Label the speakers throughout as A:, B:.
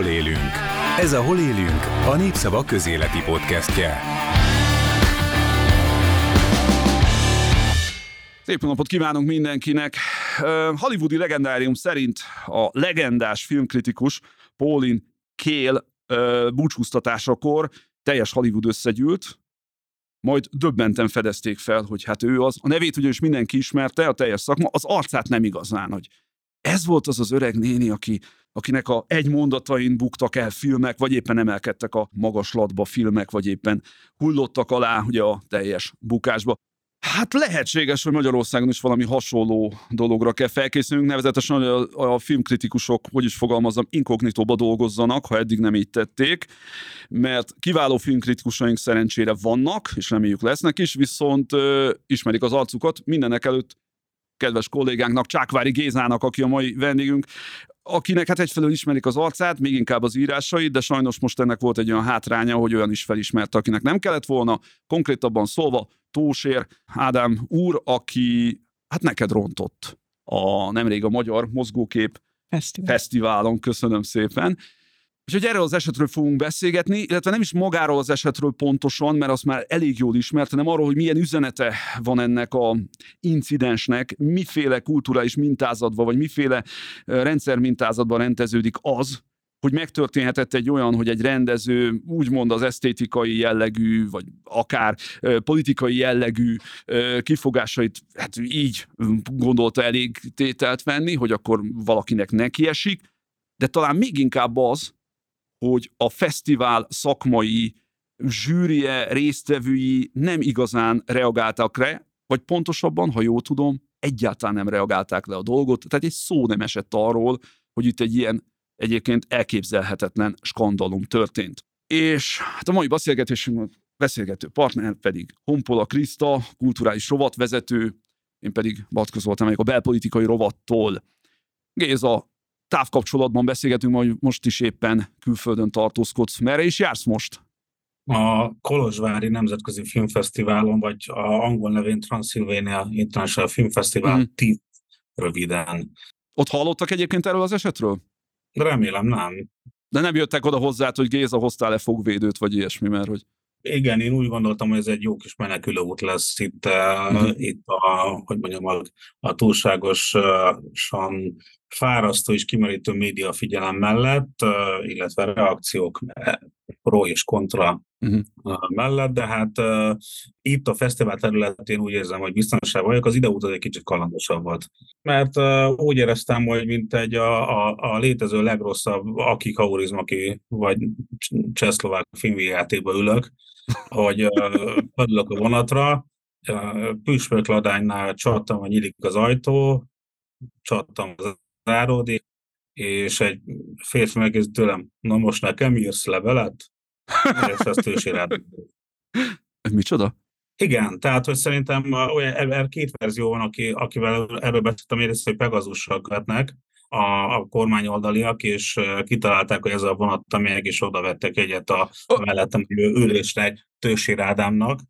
A: Hol élünk? Ez a Hol élünk, a Népszava közéleti podcastje.
B: Szép napot kívánunk mindenkinek! Hollywoodi legendárium szerint a legendás filmkritikus Pauline Kael búcsúztatásakor teljes Hollywood összegyűlt, majd döbbenten fedezték fel, hogy hát ő az. A nevét ugyanis mindenki ismerte, a teljes szakma, az arcát nem igazán, hogy ez volt az az öreg néni, aki, akinek a egy mondatain buktak el filmek, vagy éppen emelkedtek a magaslatba filmek, vagy éppen hullottak alá ugye a teljes bukásba. Hát lehetséges, hogy Magyarországon is valami hasonló dologra kell felkészülnünk, nevezetesen, hogy a, a filmkritikusok, hogy is fogalmazom, inkognitóba dolgozzanak, ha eddig nem így tették, mert kiváló filmkritikusaink szerencsére vannak, és reméljük lesznek is, viszont ö, ismerik az arcukat, mindenek előtt kedves kollégánknak, Csákvári Gézának, aki a mai vendégünk, akinek hát egyfelől ismerik az arcát, még inkább az írásait, de sajnos most ennek volt egy olyan hátránya, hogy olyan is felismerte, akinek nem kellett volna, konkrétabban szólva Tósér Ádám úr, aki hát neked rontott a nemrég a Magyar Mozgókép
C: Fesztivál.
B: Fesztiválon, köszönöm szépen. Hogy erről az esetről fogunk beszélgetni, illetve nem is magáról az esetről pontosan, mert azt már elég jól ismert, hanem arról, hogy milyen üzenete van ennek a incidensnek, miféle kulturális mintázatban, vagy miféle rendszermintázatban rendeződik az, hogy megtörténhetett egy olyan, hogy egy rendező úgymond az esztétikai jellegű, vagy akár politikai jellegű kifogásait hát így gondolta elég tételt venni, hogy akkor valakinek nekiesik, de talán még inkább az, hogy a fesztivál szakmai zsűrie, résztvevői nem igazán reagáltak rá, vagy pontosabban, ha jól tudom, egyáltalán nem reagálták le a dolgot, tehát egy szó nem esett arról, hogy itt egy ilyen egyébként elképzelhetetlen skandalum történt. És hát a mai beszélgetésünk beszélgető partner pedig Honpola Kriszta, kulturális rovatvezető, én pedig Batkoz voltam a belpolitikai rovattól. Géza, távkapcsolatban beszélgetünk, hogy most is éppen külföldön tartózkodsz. Merre is jársz most?
D: A Kolozsvári Nemzetközi Filmfesztiválon, vagy a angol nevén Transylvania International Filmfestival mm. 10 röviden.
B: Ott hallottak egyébként erről az esetről?
D: Remélem nem.
B: De nem jöttek oda hozzá, hogy Géza hoztál-e fogvédőt, vagy ilyesmi, mert hogy...
D: Igen, én úgy gondoltam, hogy ez egy jó kis menekülőút lesz itt, uh-huh. itt a, hogy mondjam, a, a túlságosan fárasztó és kimerítő média figyelem mellett, illetve reakciók pro és kontra uh-huh. mellett, de hát itt a fesztivál területén úgy érzem, hogy biztonság vagyok, az ideút az egy kicsit kalandosabb volt. Mert úgy éreztem, hogy mint egy a, a, a létező legrosszabb aki kaurizmaki vagy csehszlovák filmjátékba ülök, hogy uh, a vonatra, püspökladánynál csattam, hogy nyílik az ajtó, csattam az záródik, és egy férfi megkérdezi tőlem, na most nekem írsz levelet? És ezt ő is
B: Micsoda?
D: Igen, tehát, hogy szerintem olyan, ebben két verzió van, aki, akivel erről beszéltem, egyrészt, hogy Pegazussal kötnek a, a kormányoldaliak, és kitalálták, hogy ez a vonat, amelyek is oda vettek egyet a oh. mellettem ülésre egy Tősi Rádámnak,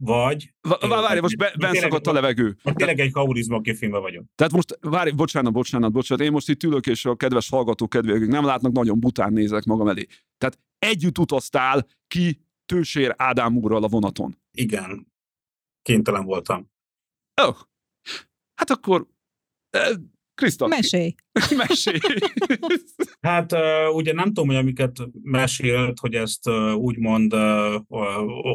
D: vagy...
B: Várj, most be, benszakadt a levegő.
D: Tényleg egy kaurizma filmben vagyok.
B: Tehát most, várj, bocsánat, bocsánat, bocsánat, én most itt ülök, és a kedves hallgató kedvék nem látnak, nagyon bután nézek magam elé. Tehát együtt utaztál ki Tősér Ádám úrral a vonaton.
D: Igen. Kénytelen voltam.
B: Ó. Oh. Hát akkor Krisztal.
C: Mesélj.
B: Mesélj.
D: hát ugye nem tudom, hogy amiket mesélt, hogy ezt úgymond uh,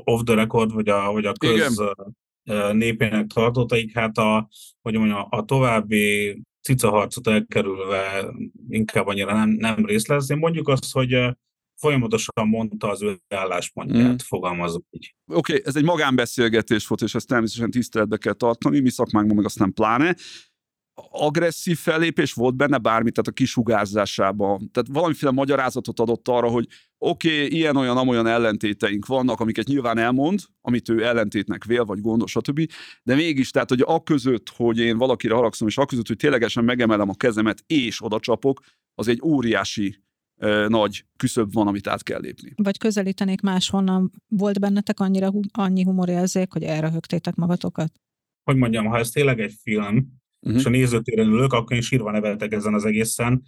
D: off the record, vagy a, vagy a köz uh, népének tartottaik, hát a, hogy mondjam, a további cicaharcot elkerülve inkább annyira nem, nem részlezni. Mondjuk azt, hogy folyamatosan mondta az ő álláspontját, mm. fogalmazok így.
B: Oké, okay, ez egy magánbeszélgetés volt, és ezt természetesen tiszteletbe kell tartani, mi szakmánkban meg aztán pláne agresszív fellépés volt benne bármi, tehát a kisugárzásában. Tehát valamiféle magyarázatot adott arra, hogy oké, okay, ilyen-olyan, amolyan ellentéteink vannak, amiket nyilván elmond, amit ő ellentétnek vél, vagy gondos, stb. De mégis, tehát, hogy a között, hogy én valakire haragszom, és a között, hogy ténylegesen megemelem a kezemet, és oda csapok, az egy óriási ö, nagy küszöb van, amit át kell lépni.
C: Vagy közelítenék máshonnan. Volt bennetek annyira, annyi humorérzék, hogy elröhögtétek magatokat?
D: Hogy mondjam, ha ez tényleg egy film, uh-huh. és a nézőtéren ülök, akkor én sírva neveltek ezen az egészen.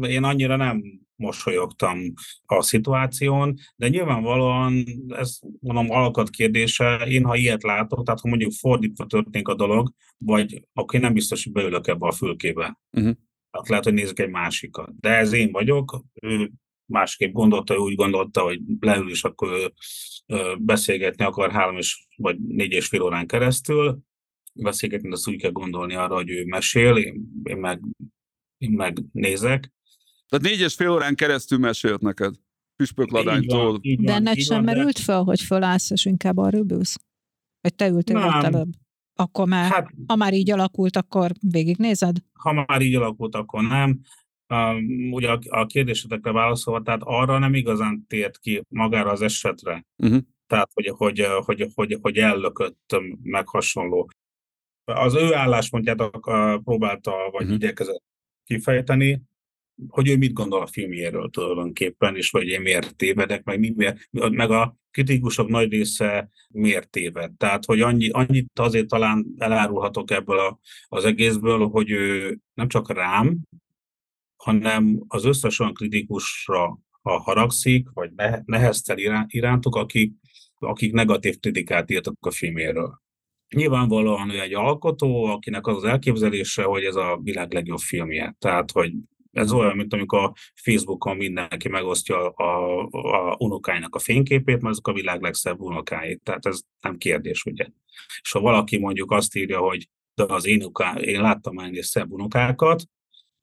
D: Én annyira nem mosolyogtam a szituáción, de nyilvánvalóan ez mondom alakat kérdése, én ha ilyet látok, tehát ha mondjuk fordítva történik a dolog, vagy akkor én nem biztos, hogy beülök ebbe a fülkébe. Uh-huh. Tehát lehet, hogy nézzük egy másikat. De ez én vagyok, ő másképp gondolta, ő úgy gondolta, hogy leül és akkor ő beszélgetni akar három és vagy négy és fél órán keresztül, beszélgetni, de azt úgy kell gondolni arra, hogy ő mesél, én, én, meg, én meg nézek.
B: Tehát négy és fél órán keresztül mesélt neked? Püspökladánytól.
C: De ennek sem de... merült fel, hogy fölállsz, és inkább arra ülsz? Vagy te ültél nem. ott előbb? Akkor már, hát, ha már így alakult, akkor végignézed?
D: Ha már így alakult, akkor nem. Um, ugye a, a kérdésetekre válaszolva, tehát arra nem igazán tért ki magára az esetre. Uh-huh. Tehát, hogy, hogy, hogy, hogy, hogy ellökött, meg hasonló. Az ő álláspontját próbálta, vagy uh-huh. igyekezett kifejteni, hogy ő mit gondol a filmjéről tulajdonképpen, és hogy én miért tévedek, meg, miért, meg a kritikusok nagy része miért téved. Tehát, hogy annyi, annyit azért talán elárulhatok ebből a, az egészből, hogy ő nem csak rám, hanem az összes olyan kritikusra ha haragszik, vagy neheztel irántuk, akik, akik negatív kritikát írtak a filméről. Nyilvánvalóan ő egy alkotó, akinek az az elképzelése, hogy ez a világ legjobb filmje. Tehát, hogy ez olyan, mint amikor a Facebookon mindenki megosztja a, a unokáinak a fényképét, mert azok a világ legszebb unokái. Tehát ez nem kérdés, ugye. És ha valaki mondjuk azt írja, hogy de az én, uká, én láttam már szebb unokákat,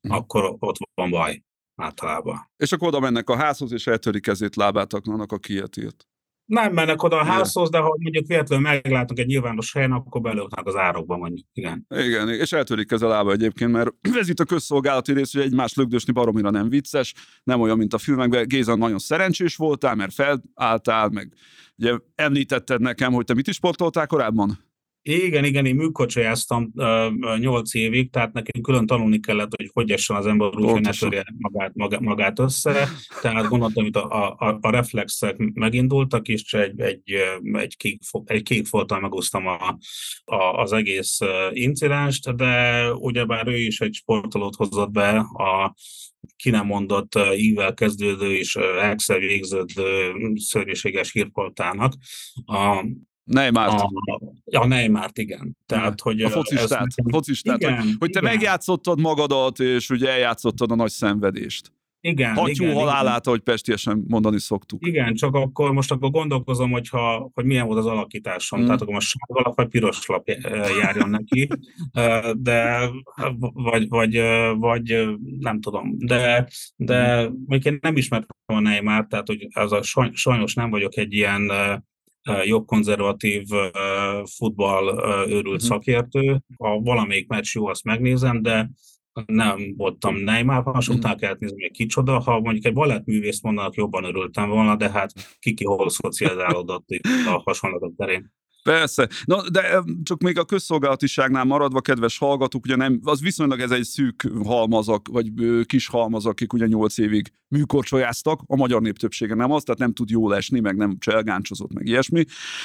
D: hm. akkor ott van baj általában.
B: És akkor oda mennek a házhoz, és eltörik kezét, lábát aknanak a kietért
D: nem mennek oda a házhoz, de ha mondjuk véletlenül meglátunk egy nyilvános helyen, akkor belőknek az árokba mondjuk, igen.
B: Igen, és eltörik ez a lába egyébként, mert ez itt a közszolgálati rész, hogy egymás lögdösni baromira nem vicces, nem olyan, mint a filmekben. Géza, nagyon szerencsés voltál, mert felálltál, meg ugye említetted nekem, hogy te mit is sportoltál korábban?
D: Igen, igen, én műkocsajáztam nyolc évig, tehát nekünk külön tanulni kellett, hogy hogy essen az ember úgy, hogy ne törje magát, magát, magát össze. Tehát gondoltam, hogy a, a, a reflexek megindultak, és egy, egy, egy, kék, egy kék folttal megúsztam a, a, az egész incidenst, de ugyebár ő is egy sportolót hozott be a ki nem mondott ível kezdődő és Excel végződő szörnyűséges hírpoltának. A,
B: Neymárt.
D: A, a Neymárt, igen.
B: Tehát, hogy a focistát, ez, focistát igen, hogy, hogy te igen. megjátszottad magadat, és ugye eljátszottad a nagy szenvedést.
D: Igen.
B: Hattyú
D: igen,
B: halálát, igen. ahogy pestiesen mondani szoktuk.
D: Igen, csak akkor most akkor gondolkozom, hogyha, hogy milyen volt az alakításom. Mm. Tehát akkor most sárga lap vagy piros lap járjon neki, de vagy, vagy, vagy nem tudom. De, de még én nem ismertem a Neymar, tehát hogy az a, sajnos nem vagyok egy ilyen jobbkonzervatív futball őrült uh-huh. szakértő. Ha valamelyik meccs jó, azt megnézem, de nem voltam Neymar, és uh-huh. utána kellett nézni, hogy kicsoda. Ha mondjuk egy balettművész mondanak, jobban örültem volna, de hát kiki hol szocializálódott itt a hasonlatok terén.
B: Persze. Na, de csak még a közszolgálatiságnál maradva, kedves hallgatók, ugye nem, az viszonylag ez egy szűk halmazak, vagy kis halmaz, akik ugye nyolc évig műkorcsolyáztak, a magyar nép többsége nem az, tehát nem tud jól esni, meg nem cselgáncsozott, meg ilyesmi.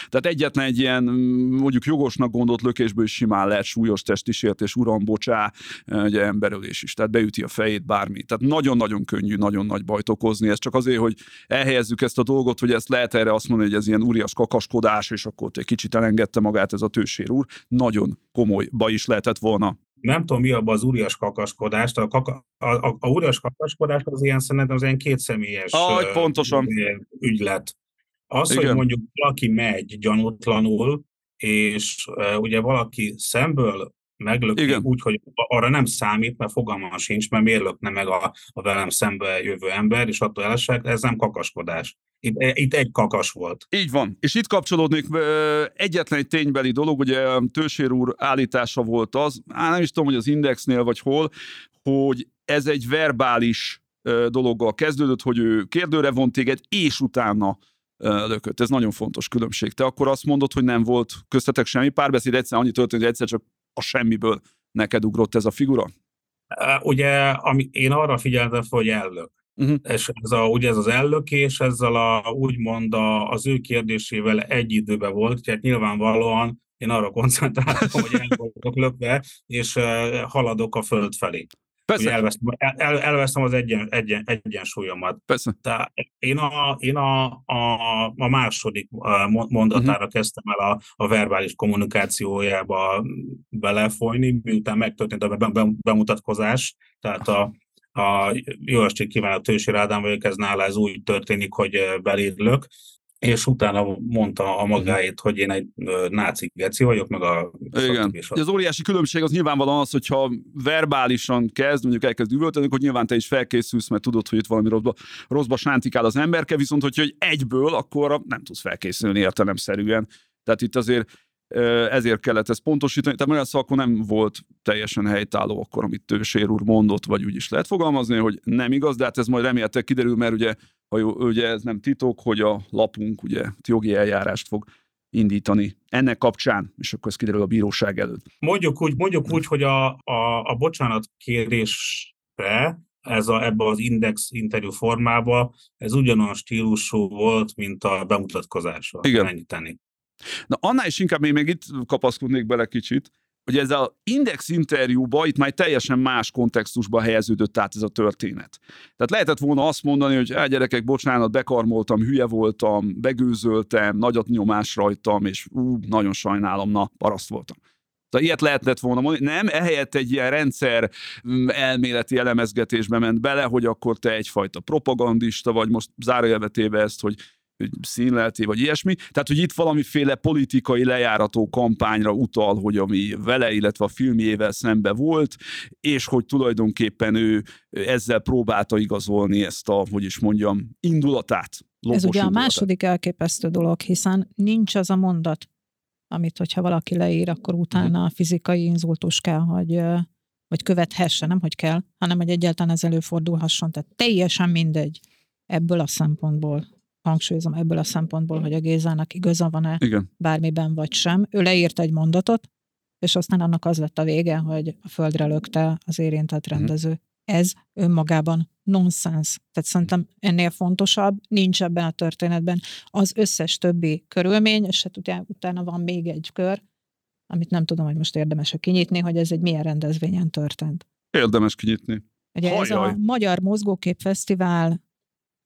B: Tehát egyetlen egy ilyen mondjuk jogosnak gondolt lökésből is simán lehet súlyos testi sértés, uram, bocsá, ugye emberölés is, tehát beüti a fejét bármi. Tehát nagyon-nagyon könnyű, nagyon nagy bajt okozni. Ez csak azért, hogy elhelyezzük ezt a dolgot, hogy ezt lehet erre azt mondani, hogy ez ilyen úrias kakaskodás, és akkor egy kicsit elengedte magát ez a tősér úr. Nagyon komoly baj is lehetett volna
D: nem tudom, mi abban az úrias kakaskodást. A, kaka, a, a, a úrias kakaskodás az ilyen szerintem az ilyen kétszemélyes
B: ah, pontosan.
D: ügylet. Az, Igen. hogy mondjuk valaki megy gyanútlanul, és uh, ugye valaki szemből meglöki Igen. úgy, hogy arra nem számít, mert fogalma sincs, mert miért lökne meg a, a velem szembe jövő ember, és attól elesek, ez nem kakaskodás. Itt, e, itt egy kakas volt.
B: Így van. És itt kapcsolódnék egyetlen egy ténybeli dolog, ugye Tősér úr állítása volt az, á, nem is tudom, hogy az Indexnél vagy hol, hogy ez egy verbális dologgal kezdődött, hogy ő kérdőre vont téged, és utána lökött. Ez nagyon fontos különbség. Te akkor azt mondod, hogy nem volt köztetek semmi párbeszéd, egyszer annyi történt, hogy egyszer csak a semmiből neked ugrott ez a figura?
D: Ugye ami, én arra figyeltem, hogy ellök. Uh-huh. És ez a, ugye ez az ellökés ezzel a, úgymond a, az ő kérdésével egy időben volt, tehát nyilvánvalóan én arra koncentráltam, hogy el vagyok lökve, és haladok a föld felé. Persze. elvesztem, el, elvesztem az egyen, egyen, egyensúlyomat.
B: Persze.
D: Tehát én a, én a, a, a második mondatára uh-huh. kezdtem el a, a verbális kommunikációjába belefolyni, miután megtörtént a bemutatkozás, tehát a, a jó estét kívánok, Tősi Rádám vagyok, ez nála ez úgy történik, hogy beléplök, és utána mondta a magáét, hogy én egy náci geci vagyok, meg a...
B: Igen. A... Az óriási különbség az nyilvánvalóan az, hogyha verbálisan kezd, mondjuk elkezd üvölteni, hogy nyilván te is felkészülsz, mert tudod, hogy itt valami rosszba, rosszba sántikál az emberke, viszont hogyha hogy egyből, akkor nem tudsz felkészülni értelemszerűen. Tehát itt azért ezért kellett ezt pontosítani. Tehát olyan akkor nem volt teljesen helytálló akkor, amit Tősér úr mondott, vagy úgy is lehet fogalmazni, hogy nem igaz, de hát ez majd remélhetőleg kiderül, mert ugye, ha jó, ugye ez nem titok, hogy a lapunk ugye jogi eljárást fog indítani ennek kapcsán, és akkor ez kiderül a bíróság előtt.
D: Mondjuk úgy, mondjuk úgy hogy a, a, a bocsánat kérésre ez a, ebbe az index interjú formába, ez ugyanolyan stílusú volt, mint a bemutatkozása.
B: Igen. Ennyit tenni. Na annál is inkább még, még itt kapaszkodnék bele kicsit, hogy ez az index interjúba itt már teljesen más kontextusba helyeződött át ez a történet. Tehát lehetett volna azt mondani, hogy hát gyerekek, bocsánat, bekarmoltam, hülye voltam, begőzöltem, nagyot nyomás rajtam, és ú, nagyon sajnálom, na, paraszt voltam. Tehát ilyet lehetett volna mondani. Nem, ehelyett egy ilyen rendszer mm, elméleti elemezgetésbe ment bele, hogy akkor te egyfajta propagandista vagy, most zárójelvetéve ezt, hogy színlelté, vagy ilyesmi. Tehát, hogy itt valamiféle politikai lejárató kampányra utal, hogy ami vele, illetve a filmjével szembe volt, és hogy tulajdonképpen ő ezzel próbálta igazolni ezt a, hogy is mondjam, indulatát.
C: Ez ugye a második elképesztő dolog, hiszen nincs az a mondat, amit, hogyha valaki leír, akkor utána a fizikai inzultus kell, hogy, hogy követhesse, nem hogy kell, hanem hogy egyáltalán ez előfordulhasson. Tehát teljesen mindegy ebből a szempontból hangsúlyozom ebből a szempontból, hogy a Gézának igaza van-e Igen. bármiben vagy sem. Ő leírt egy mondatot, és aztán annak az lett a vége, hogy a földre lökte az érintett mhm. rendező. Mm. Ez önmagában nonsens. Tehát szerintem ennél fontosabb nincs ebben a történetben az összes többi körülmény, és hát utána van még egy kör, amit nem tudom, hogy most érdemes-e kinyitni, hogy ez egy milyen rendezvényen történt.
B: Érdemes kinyitni.
C: Ugye Hajjaj. ez a Magyar Mozgókép Fesztivál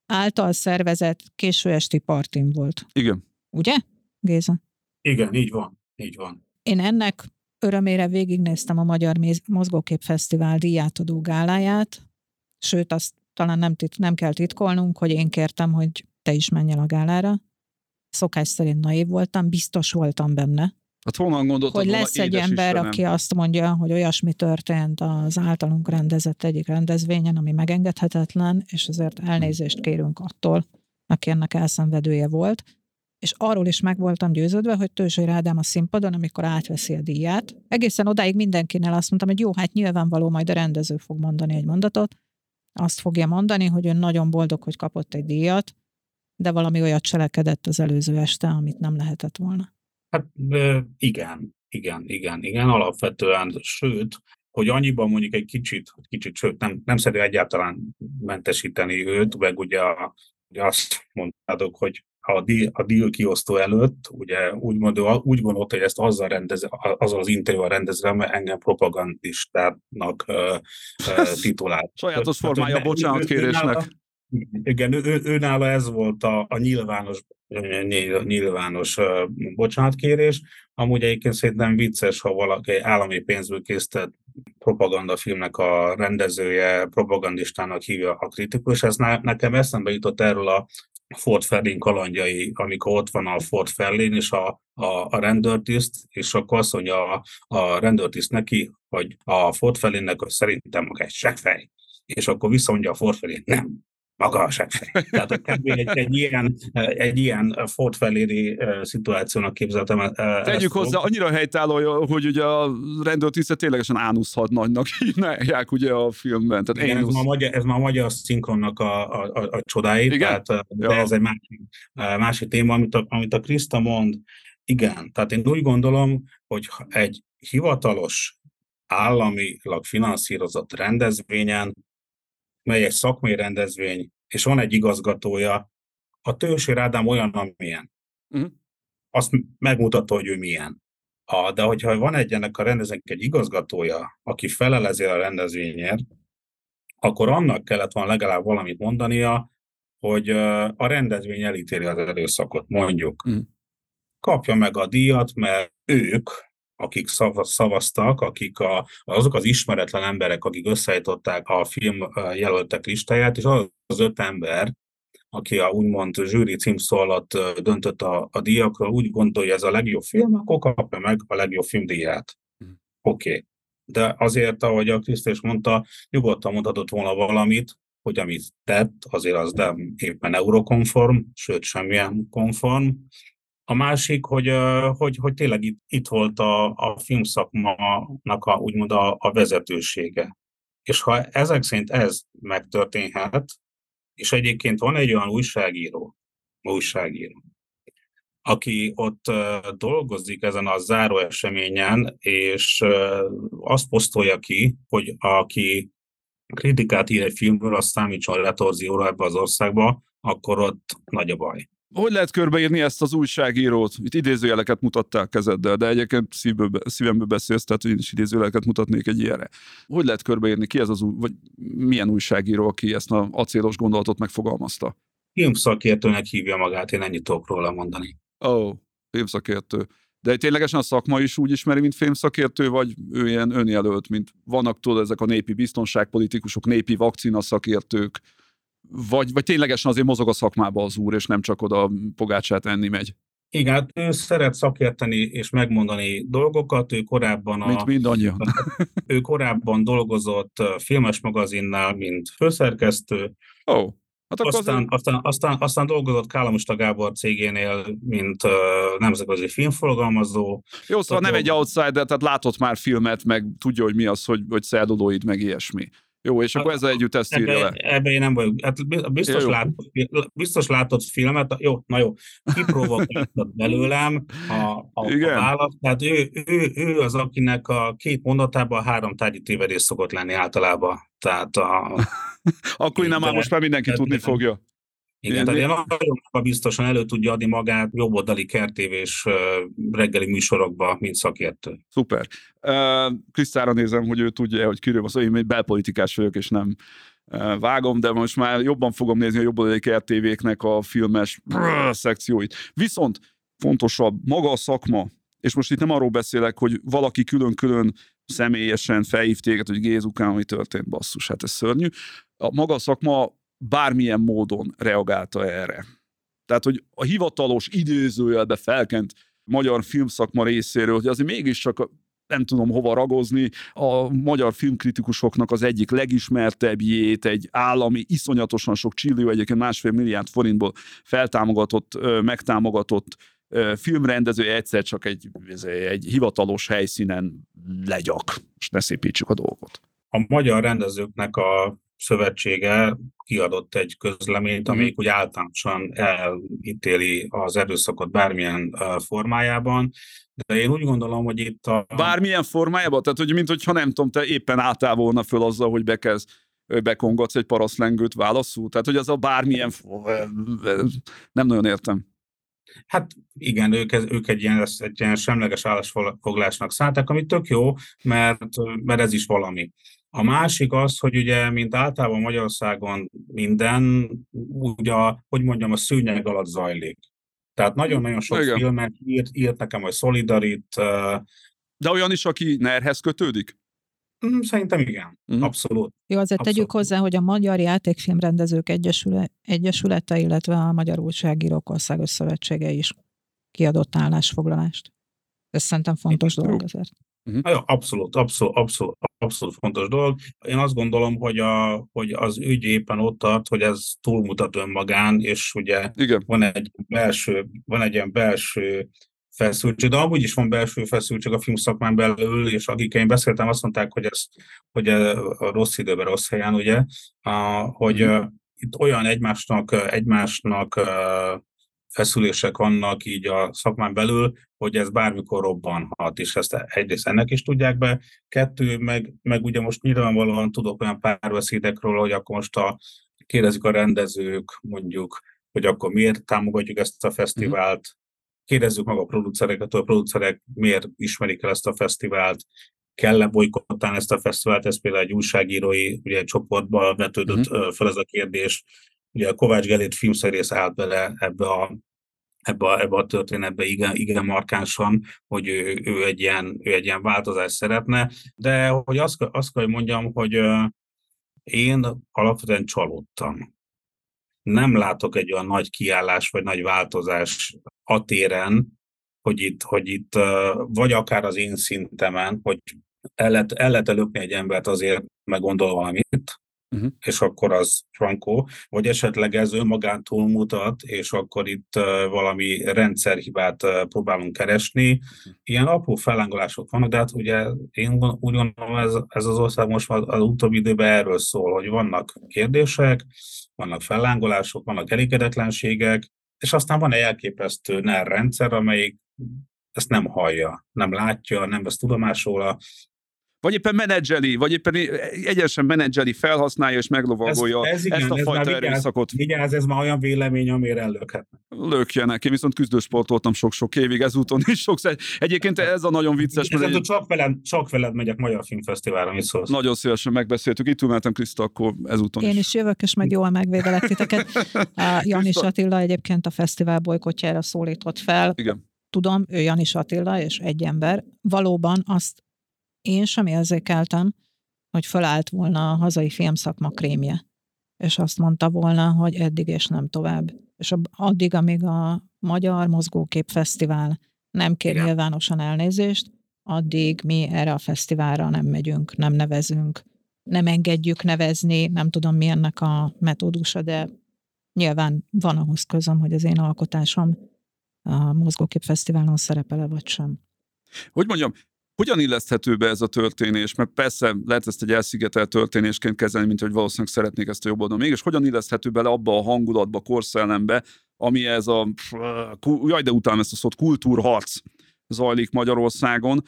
C: által szervezett késő esti partim volt.
B: Igen.
C: Ugye, Géza?
D: Igen, így van. Így van.
C: Én ennek örömére végignéztem a Magyar Mozgókép Fesztivál díjátadó gáláját, sőt, azt talán nem, tit- nem kell titkolnunk, hogy én kértem, hogy te is menj el a gálára. Szokás szerint naív voltam, biztos voltam benne,
B: Hát honnan gondoltad,
C: hogy lesz egy ember, Istenem. aki azt mondja, hogy olyasmi történt az általunk rendezett egyik rendezvényen, ami megengedhetetlen, és azért elnézést kérünk attól, aki ennek elszenvedője volt. És arról is meg voltam győződve, hogy Tőzsői Rádám a színpadon, amikor átveszi a díját. Egészen odáig mindenkinél azt mondtam, hogy jó, hát nyilvánvaló majd a rendező fog mondani egy mondatot. Azt fogja mondani, hogy ön nagyon boldog, hogy kapott egy díjat, de valami olyat cselekedett az előző este, amit nem lehetett volna.
D: Hát igen, igen, igen, igen, alapvetően, sőt, hogy annyiban mondjuk egy kicsit, kicsit, sőt, nem, nem szerű egyáltalán mentesíteni őt, meg ugye, ugye azt mondtátok, hogy a deal, a deal kiosztó előtt, ugye úgy, mondja, úgy gondolta, hogy ezt azzal, rendez, azzal az interjúval rendezve, mert engem propagandistának uh, uh, titulált.
B: Sajátos formája a bocsánatkérésnek.
D: Igen, ő, ő, ő ez volt a, a nyilvános, nyilvános bocsánatkérés. Amúgy egyébként szerintem vicces, ha valaki állami pénzből készített propagandafilmnek a rendezője propagandistának hívja a kritikus. Ez ne, nekem eszembe jutott erről a Fort Ferlin kalandjai, amikor ott van a Fort Ferlin és a, a, a rendőrtiszt, és akkor azt mondja a, a rendőrtiszt neki, hogy a Fort Ferlinnek szerintem maga egy seggfej. És akkor visszamondja a Fort Ferlin, nem, maga a seggfej. Tehát kb. egy, egy, ilyen, egy ilyen Ford feléri szituációnak képzeltem.
B: Tegyük hozzá, annyira helytálló, hogy ugye a rendőrtisztet ténylegesen ánuszhat nagynak hívják ugye a filmben.
D: Tehát Igen, ez, ma a magyar, ez ma a magyar szinkronnak a, a, a, a csodái, Igen? tehát, de ja. ez egy másik, másik téma, amit a, amit a Krista mond. Igen, tehát én úgy gondolom, hogy egy hivatalos államilag finanszírozott rendezvényen mely egy szakmai rendezvény, és van egy igazgatója, a Tősér Ádám olyan, amilyen. Uh-huh. Azt megmutatta, hogy ő milyen. A, de hogyha van egy ennek a rendezvénynek egy igazgatója, aki felelezi a rendezvényért, akkor annak kellett volna legalább valamit mondania, hogy a rendezvény elítéli az erőszakot, mondjuk. Mm. Kapja meg a díjat, mert ők, akik szavaztak, akik a, azok az ismeretlen emberek, akik összeállították a film jelöltek listáját, és az az öt ember, aki a úgymond zsűri címszó alatt döntött a, a díjakról, úgy gondolja, ez a legjobb film, akkor kapja meg a legjobb filmdíját. Mm. Oké. Okay. De azért, ahogy a Krisztus mondta, nyugodtan mondhatott volna valamit, hogy amit tett, azért az nem éppen eurokonform, sőt semmilyen konform. A másik, hogy, hogy, hogy tényleg itt, itt volt a, a filmszakmának a, úgymond a, a vezetősége. És ha ezek szerint ez megtörténhet, és egyébként van egy olyan újságíró, újságíró, aki ott dolgozik ezen a záró eseményen, és azt posztolja ki, hogy aki kritikát ír egy filmből, azt számítson retorzióra ebbe az országba, akkor ott nagy a baj.
B: Hogy lehet körbeírni ezt az újságírót? Itt idézőjeleket mutattál kezeddel, de egyébként szívből, szívemből beszélsz, tehát hogy én is idézőjeleket mutatnék egy ilyenre. Hogy lehet körbeírni? Ki ez az új, vagy milyen újságíró, aki ezt a acélos gondolatot megfogalmazta?
D: Filmszakértőnek hívja magát, én ennyit tudok róla mondani.
B: Ó, oh, filmszakértő. De ténylegesen a szakma is úgy ismeri, mint filmszakértő, vagy ő ilyen önjelölt, mint vannak tudod ezek a népi biztonságpolitikusok, népi vakcina szakértők, vagy, vagy ténylegesen azért mozog a szakmába az úr, és nem csak oda pogácsát enni megy?
D: Igen, hát ő szeret szakérteni és megmondani dolgokat, ő korábban a...
B: Mint mindannyian.
D: ő korábban dolgozott filmes magazinnál, mint főszerkesztő.
B: Ó. Oh.
D: Hát akkor aztán, azért... aztán, aztán, aztán dolgozott Kálamusta Gábor cégénél, mint uh, nemzetközi filmforgalmazó.
B: Jó, szóval nem egy outsider, tehát látott már filmet, meg tudja, hogy mi az, hogy, hogy szerdodóid, meg ilyesmi. Jó, és akkor ezzel együtt ezt írja
D: le. Ebben én nem vagyok. Hát biztos, jó. Látott, biztos látott filmet, jó, na jó, kiprovokáltad belőlem a, a, Igen. a választ. Tehát ő, ő, ő, az, akinek a két mondatában három tárgyi tévedés szokott lenni általában. Tehát a,
B: akkor nem már most már mindenki tudni fogja.
D: Igen, tehát én nagyon biztosan elő tudja adni magát jobboldali kertévés reggeli műsorokba, mint szakértő.
B: Szuper. Uh, Krisztára nézem, hogy ő tudja, hogy kiről szó, én egy belpolitikás vagyok, és nem uh, vágom, de most már jobban fogom nézni a jobboldali kertévéknek a filmes brrr, szekcióit. Viszont fontosabb, maga a szakma, és most itt nem arról beszélek, hogy valaki külön-külön személyesen felhív téged, hogy Gézukán, ami történt, basszus, hát ez szörnyű. A maga a szakma bármilyen módon reagálta erre. Tehát, hogy a hivatalos idézőjelbe felkent magyar filmszakma részéről, hogy azért mégiscsak nem tudom hova ragozni, a magyar filmkritikusoknak az egyik legismertebbjét, egy állami, iszonyatosan sok csillió, egyébként másfél milliárd forintból feltámogatott, megtámogatott filmrendező egyszer csak egy, egy hivatalos helyszínen legyak, és ne szépítsük a dolgot.
D: A magyar rendezőknek a szövetsége kiadott egy közleményt, mhm. amelyik úgy általánosan elítéli az erőszakot bármilyen formájában, de én úgy gondolom, hogy itt a...
B: Bármilyen formájában? Tehát, hogy mint hogyha nem tudom, te éppen álltál volna föl azzal, hogy bekezd bekongatsz egy paraszlengőt válaszul? Tehát, hogy az a bármilyen... Nem nagyon értem.
D: Hát igen, ők, ők egy, ilyen, egy ilyen semleges állásfoglásnak szállták, ami tök jó, mert, mert ez is valami. A másik az, hogy ugye, mint általában Magyarországon minden, ugye, hogy mondjam, a szűnyeg alatt zajlik. Tehát nagyon-nagyon sok Igen. filmet írt, írt nekem, hogy Solidarit.
B: De olyan is, aki nerhez kötődik?
D: Mm, szerintem igen, uh-huh. abszolút.
C: Jó, azért abszolút. tegyük hozzá, hogy a Magyar Játékfilmrendezők Egyesüle, Egyesülete, illetve a Magyar Újságírók Országos Szövetsége is kiadott állásfoglalást. Ez szerintem fontos dolog azért.
D: Uh-huh. Ja, abszolút, abszolút, abszolút, abszolút fontos dolog. Én azt gondolom, hogy, a, hogy az ügy éppen ott tart, hogy ez túlmutat önmagán, és ugye Igen. van egy belső, van egy ilyen belső feszültség, de amúgy is van belső feszültség a filmszakmán belül, és akik én beszéltem, azt mondták, hogy ez hogy a rossz időben, rossz helyen, ugye, hogy uh-huh. itt olyan egymásnak, egymásnak feszülések vannak így a szakmán belül, hogy ez bármikor robbanhat, és ezt egyrészt ennek is tudják be, kettő, meg, meg ugye most nyilvánvalóan tudok olyan párbeszédekről, hogy akkor most a, kérdezik a rendezők mondjuk, hogy akkor miért támogatjuk ezt a fesztivált, kérdezzük meg a producereket, a producerek miért ismerik el ezt a fesztivált, kell-e bolykottálni ezt a fesztivált, ez például egy újságírói ugye, csoportban vetődött uh-huh. fel ez a kérdés. Ugye a Kovács Gelét filmszerész állt bele ebbe a ebbe a, ebbe a történetbe igen, igen markánsan, hogy ő, ő, egy ilyen, ő egy ilyen változást szeretne, de hogy azt, azt kell, hogy mondjam, hogy én alapvetően csalódtam. Nem látok egy olyan nagy kiállás vagy nagy változás a téren, hogy itt, hogy itt vagy akár az én szintemen, hogy el lehet, el lehet egy embert azért, meg gondol valamit, uh-huh. és akkor az frankó, vagy esetleg ez önmagán túlmutat, és akkor itt valami rendszerhibát próbálunk keresni. Uh-huh. Ilyen apró fellángolások vannak, de hát ugye én úgy gondolom, ez, ez az ország most már az utóbbi időben erről szól, hogy vannak kérdések, vannak fellángolások, vannak elégedetlenségek, és aztán van egy elképesztő NER rendszer, amelyik ezt nem hallja, nem látja, nem vesz tudomásul,
B: vagy éppen menedzseli, vagy éppen egyesen menedzseli, felhasználja és meglovagolja ez, ez igen, ezt a ez fajta vigyáz, erőszakot.
D: Vigyázz, ez már olyan vélemény, amire ellökhetnek.
B: Lökjenek. Én viszont küzdősportoltam sok-sok évig, ezúton is sokszor. Egyébként ez a nagyon vicces.
D: Ez egy... csak, veled, csak veled megyek Magyar Filmfesztiválra, mi szólsz?
B: Nagyon szívesen megbeszéltük. Itt ülmentem Kriszta, akkor ezúton
C: Én is jövök, és meg jól megvédelek titeket. Janis Attila egyébként a fesztivál bolykotjára szólított fel.
B: Igen
C: tudom, ő Janis Attila és egy ember, valóban azt én sem érzékeltem, hogy fölállt volna a hazai filmszakma krémje. És azt mondta volna, hogy eddig és nem tovább. És addig, amíg a Magyar Mozgókép Fesztivál nem kér Igen. nyilvánosan elnézést, addig mi erre a fesztiválra nem megyünk, nem nevezünk, nem engedjük nevezni, nem tudom mi ennek a metódusa, de nyilván van ahhoz közöm, hogy az én alkotásom a Mozgókép Fesztiválon szerepele, vagy sem.
B: Hogy mondjam, hogyan illeszthető be ez a történés? Mert persze lehet ezt egy elszigetelt történésként kezelni, mint hogy valószínűleg szeretnék ezt a jobb oldalon. Mégis hogyan illeszthető bele abba a hangulatba, korszellembe, ami ez a, jaj, de utána ezt a szót, kultúrharc zajlik Magyarországon.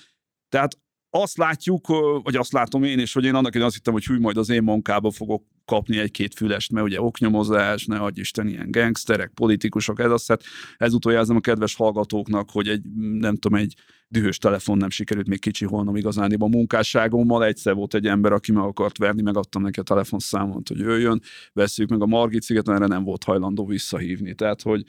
B: Tehát azt látjuk, vagy azt látom én is, hogy én annak én azt hittem, hogy hű, majd az én munkába fogok kapni egy-két fülest, mert ugye oknyomozás, ne adj Isten, ilyen gangsterek, politikusok, ez azt, hát ezúttal jelzem a kedves hallgatóknak, hogy egy, nem tudom, egy dühös telefon nem sikerült még kicsi holnom igazániban a munkásságommal. Egyszer volt egy ember, aki meg akart verni, megadtam neki a telefonszámot, hogy jöjjön, veszük meg a Margit sziget, erre nem volt hajlandó visszahívni. Tehát, hogy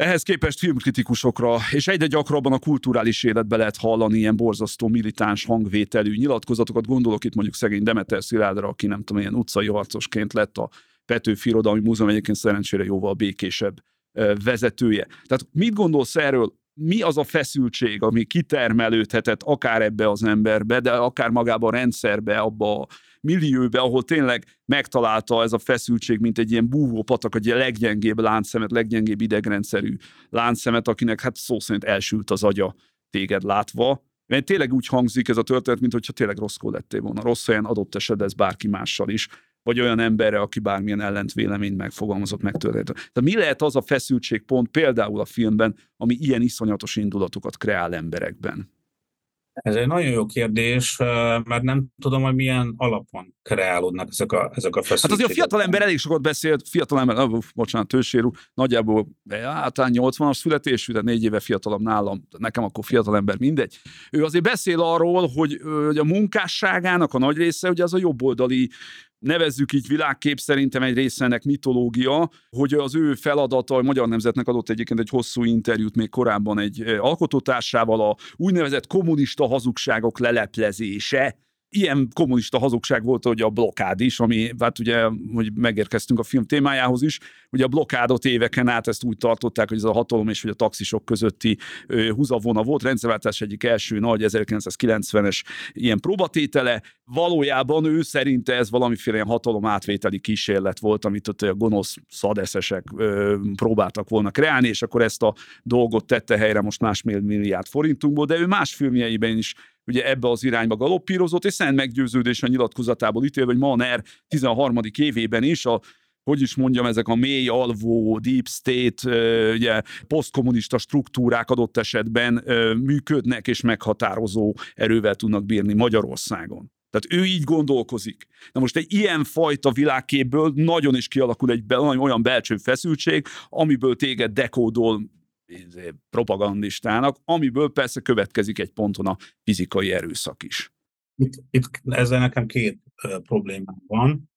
B: ehhez képest filmkritikusokra, és egyre gyakrabban a kulturális életbe lehet hallani ilyen borzasztó militáns hangvételű nyilatkozatokat. Gondolok itt mondjuk szegény Demeter Szilárdra, aki nem tudom, ilyen utcai harcosként lett a Petőfi Irodalmi Múzeum egyébként szerencsére jóval békésebb vezetője. Tehát mit gondolsz erről? Mi az a feszültség, ami kitermelődhetett akár ebbe az emberbe, de akár magába a rendszerbe, abba a millióbe, ahol tényleg megtalálta ez a feszültség, mint egy ilyen búvópatak, egy leggyengébb láncszemet, leggyengébb idegrendszerű láncszemet, akinek hát szó szerint elsült az agya téged látva. Mert tényleg úgy hangzik ez a történet, mint hogyha tényleg rosszkó lettél volna. Rossz helyen adott esetben ez bárki mással is vagy olyan emberre, aki bármilyen ellent véleményt megfogalmazott, megtörtént. Tehát mi lehet az a feszültségpont például a filmben, ami ilyen iszonyatos indulatokat kreál emberekben?
D: Ez egy nagyon jó kérdés, mert nem tudom, hogy milyen alapon kreálódnak ezek a, ezek a feszültségek.
B: Hát azért a fiatal ember elég sokat beszélt, fiatal ember, uh, bocsánat, tősérú, nagyjából általán 80-as születésű, de négy éve fiatalabb nálam, nekem akkor fiatal ember, mindegy. Ő azért beszél arról, hogy, hogy a munkásságának a nagy része, hogy az a jobboldali nevezzük így világkép szerintem egy része ennek mitológia, hogy az ő feladata, a Magyar Nemzetnek adott egyébként egy hosszú interjút még korábban egy alkotótársával, a úgynevezett kommunista hazugságok leleplezése, ilyen kommunista hazugság volt, hogy a blokád is, ami, hát ugye, hogy megérkeztünk a film témájához is, ugye a blokádot éveken át ezt úgy tartották, hogy ez a hatalom és hogy a taxisok közötti húzavona volt, rendszerváltás egyik első nagy 1990-es ilyen próbatétele, valójában ő szerinte ez valamiféle ilyen hatalom átvételi kísérlet volt, amit ott a gonosz szadeszesek ö, próbáltak volna kreálni, és akkor ezt a dolgot tette helyre most másfél milliárd forintunkból, de ő más filmjeiben is ugye ebbe az irányba galoppírozott, és szent meggyőződés a nyilatkozatából ítélve, hogy Maner 13. évében is a hogy is mondjam, ezek a mély alvó, deep state, ugye, posztkommunista struktúrák adott esetben működnek és meghatározó erővel tudnak bírni Magyarországon. Tehát ő így gondolkozik. Na most egy ilyen fajta világképből nagyon is kialakul egy olyan belső feszültség, amiből téged dekódol propagandistának, amiből persze következik egy ponton a fizikai erőszak is.
D: Itt, itt ezzel nekem két uh, problémám van.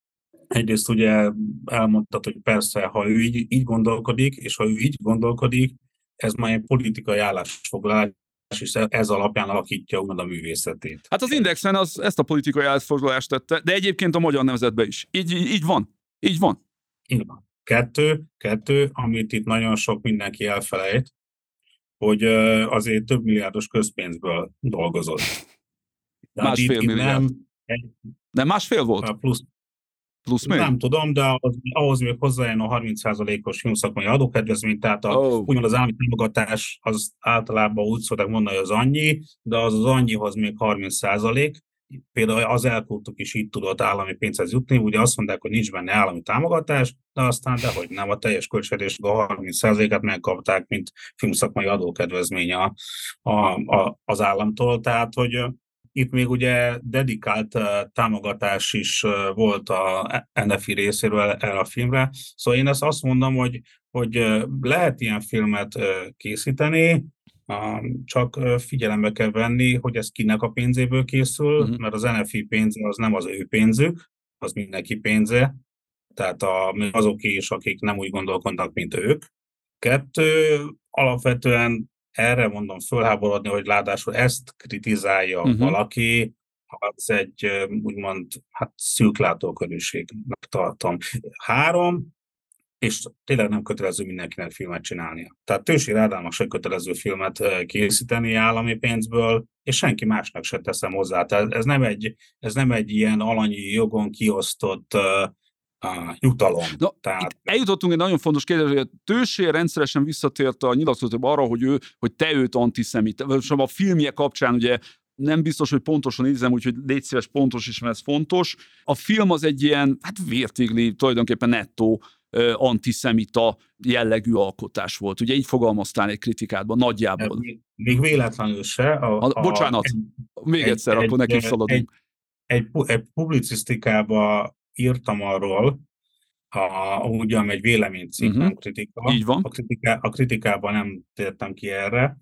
D: Egyrészt ugye elmondtad, hogy persze, ha ő így, így gondolkodik, és ha ő így gondolkodik, ez már egy politikai állásfoglalás, és ez alapján alakítja úgymond a művészetét.
B: Hát az Indexen az, ezt a politikai állásfoglalást tette, de egyébként a magyar nemzetben is. Így, így van. Így van.
D: Így van. Kettő, kettő, amit itt nagyon sok mindenki elfelejt, hogy azért több milliárdos közpénzből dolgozott.
B: De másfél itt, milliárd. Nem, egy, nem másfél volt?
D: Plusz,
B: Plusz még?
D: Nem tudom, de ahhoz, ahhoz még hozzájön a 30%-os filmszakmai adókedvezmény, tehát a, oh. úgymond az állami támogatás az általában úgy szokták mondani, hogy az annyi, de az az annyihoz még 30%, például az elkúrtuk is így tudott állami pénzhez jutni, ugye azt mondták, hogy nincs benne állami támogatás, de aztán dehogy nem, a teljes költségvetésnek a 30%-át megkapták, mint filmszakmai adókedvezmény a, a, a, az államtól, tehát hogy itt még ugye dedikált támogatás is volt a NFI részéről el a filmre, szóval én ezt azt mondom, hogy, hogy lehet ilyen filmet készíteni, csak figyelembe kell venni, hogy ez kinek a pénzéből készül, uh-huh. mert az NFI pénze az nem az ő pénzük, az mindenki pénze, tehát a, azok is, akik nem úgy gondolkodnak, mint ők. Kettő, alapvetően erre mondom fölháborodni, hogy ráadásul ezt kritizálja uh-huh. valaki, az egy úgymond hát szűklátókörűségnek tartom. Három, és tényleg nem kötelező mindenkinek filmet csinálnia. Tehát Tősi Rádának se kötelező filmet készíteni állami pénzből, és senki másnak se teszem hozzá. Tehát ez nem egy, ez nem egy ilyen alanyi jogon kiosztott uh, jutalom.
B: Na, Tehát... eljutottunk egy nagyon fontos kérdés, hogy a Tősé rendszeresen visszatért a nyilatkozatban arra, hogy, ő, hogy te őt antiszemit. A filmje kapcsán ugye nem biztos, hogy pontosan nézem, úgyhogy légy szíves pontos is, mert ez fontos. A film az egy ilyen, hát vértigli, tulajdonképpen nettó antiszemita jellegű alkotás volt. Ugye így fogalmaztál egy kritikádban, nagyjából.
D: Még, még véletlenül se.
B: A, a, bocsánat, egy, még egy, egyszer, egy, akkor neki szaladunk.
D: Egy, egy, egy publicisztikába írtam arról, a, ugyan egy véleménycikk, uh-huh. nem kritika.
B: Így van.
D: A, kritika, a kritikában nem tértem ki erre,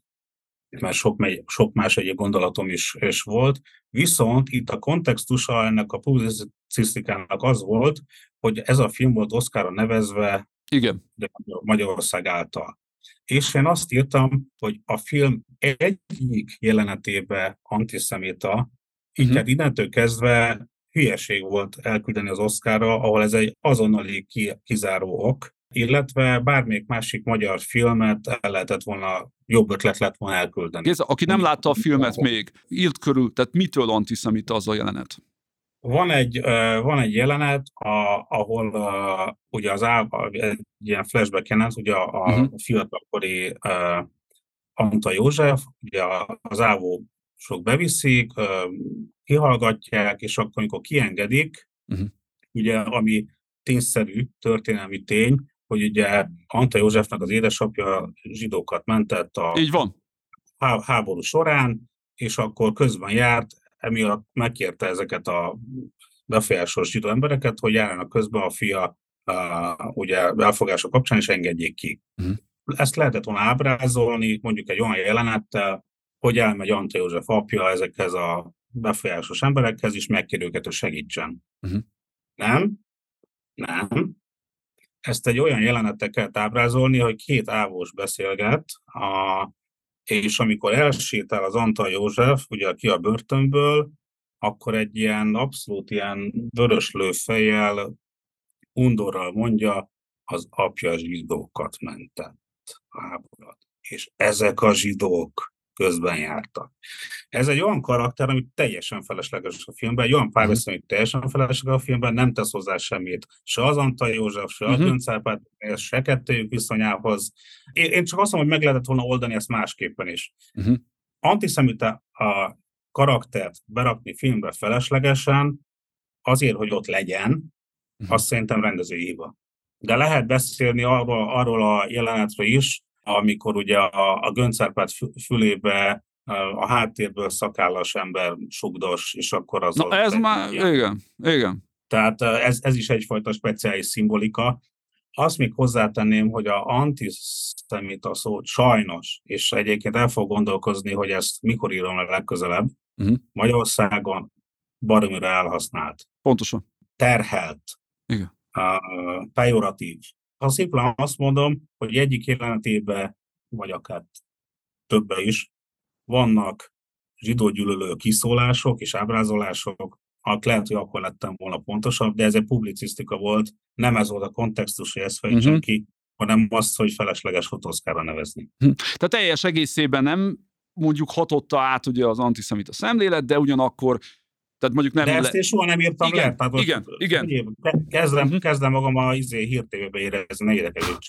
D: mert sok, sok más egyéb gondolatom is, is volt. Viszont itt a kontextusa ennek a publicisztikának az volt, hogy ez a film volt Oszkára nevezve
B: Igen.
D: De Magyarország által. És én azt írtam, hogy a film egyik jelenetébe antiszemita, így uh-huh. innentől kezdve hülyeség volt elküldeni az Oszkára, ahol ez egy azonnali kizáró ok, illetve bármelyik másik magyar filmet el lehetett volna, jobb ötlet lett volna elküldeni.
B: Kézze, aki nem látta a filmet még, írt körül, tehát mitől antiszemita az a jelenet?
D: Van egy, van egy jelenet, a, ahol a, ugye az á, egy ilyen flashback jelenet, ugye a, uh-huh. fiatalkori Anta József, ugye az ávó sok beviszik, kihallgatják, és akkor, amikor kiengedik, uh-huh. ugye, ami tényszerű történelmi tény, hogy ugye Anta Józsefnek az édesapja zsidókat mentett a
B: Így van.
D: háború során, és akkor közben járt, emiatt megkérte ezeket a befolyásos zsidó embereket, hogy járjanak közben a fia uh, ugye elfogása kapcsán, és engedjék ki. Uh-huh. Ezt lehetett volna ábrázolni, mondjuk egy olyan jelenettel, hogy elmegy Anta József apja ezekhez a befolyásos emberekhez, és megkér őket, hogy segítsen. Uh-huh. Nem? Nem. Ezt egy olyan jelenettel kell ábrázolni, hogy két ávós beszélget, a, és amikor elsétál az Antal József, ugye aki a börtönből, akkor egy ilyen abszolút ilyen vöröslő fejjel, undorral mondja, az apja zsidókat mentett háborút. És ezek a zsidók közben jártak. Ez egy olyan karakter, ami teljesen felesleges a filmben, egy olyan mhm. párbeszéd, ami teljesen felesleges a filmben, nem tesz hozzá semmit. Se az Antal József, se uh-huh. a Göncárpát, se kettőjük viszonyához. Én, én csak azt mondom, hogy meg lehetett volna oldani ezt másképpen is. Uh-huh. Antiszemita a karaktert berakni filmbe feleslegesen, azért, hogy ott legyen, uh-huh. azt szerintem rendezői hiba. De lehet beszélni arról, arról a jelenetről is, amikor ugye a, a göncárpát fülébe a háttérből szakállas ember sugdos, és akkor az...
B: Na ez már, ilyen. igen, igen.
D: Tehát ez, ez is egyfajta speciális szimbolika, azt még hozzátenném, hogy a antiszemita szót sajnos, és egyébként el fog gondolkozni, hogy ezt mikor írom le legközelebb, uh-huh. Magyarországon baromira elhasznált.
B: Pontosan.
D: Terhelt.
B: Igen.
D: Uh, pejoratív. Ha szimplán azt mondom, hogy egyik jelenetében, vagy akár többe is, vannak zsidógyűlölő kiszólások és ábrázolások, hát lehet, hogy akkor lettem volna pontosabb, de ez egy publicisztika volt, nem ez volt a kontextus, hogy ezt fejtsem uh-huh. ki, hanem azt, hogy felesleges fotózkára nevezni.
B: Uh-huh. Tehát teljes egészében nem mondjuk hatotta át ugye az antiszemita szemlélet, de ugyanakkor tehát mondjuk nem
D: De ezt én soha nem írtam
B: igen,
D: le. Tehát
B: igen, igen.
D: Kezdem, uh-huh. kezdem magam a izé, hírtévébe érezni, ne érdekelődj.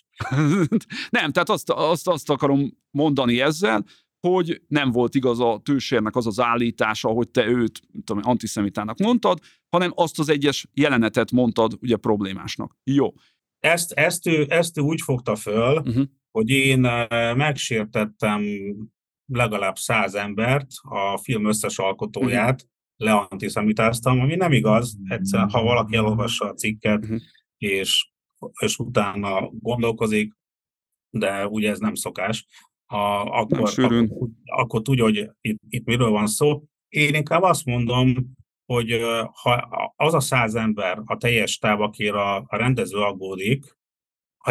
B: nem, tehát azt, azt, azt akarom mondani ezzel, hogy nem volt igaz a tősérnek az az állítása, hogy te őt tudom, antiszemitának mondtad, hanem azt az egyes jelenetet mondtad ugye problémásnak. Jó.
D: Ezt, ezt, ő, ezt ő úgy fogta föl, uh-huh. hogy én eh, megsértettem legalább száz embert, a film összes alkotóját, uh-huh. Leantiszemitáztam, ami nem igaz. Egyszer, ha valaki elolvassa a cikket, uh-huh. és, és utána gondolkozik, de ugye ez nem szokás, a, akkor, akkor, akkor tudja, hogy itt, itt miről van szó. Én inkább azt mondom, hogy ha az a száz ember, a teljes táv, akire a, a rendező aggódik,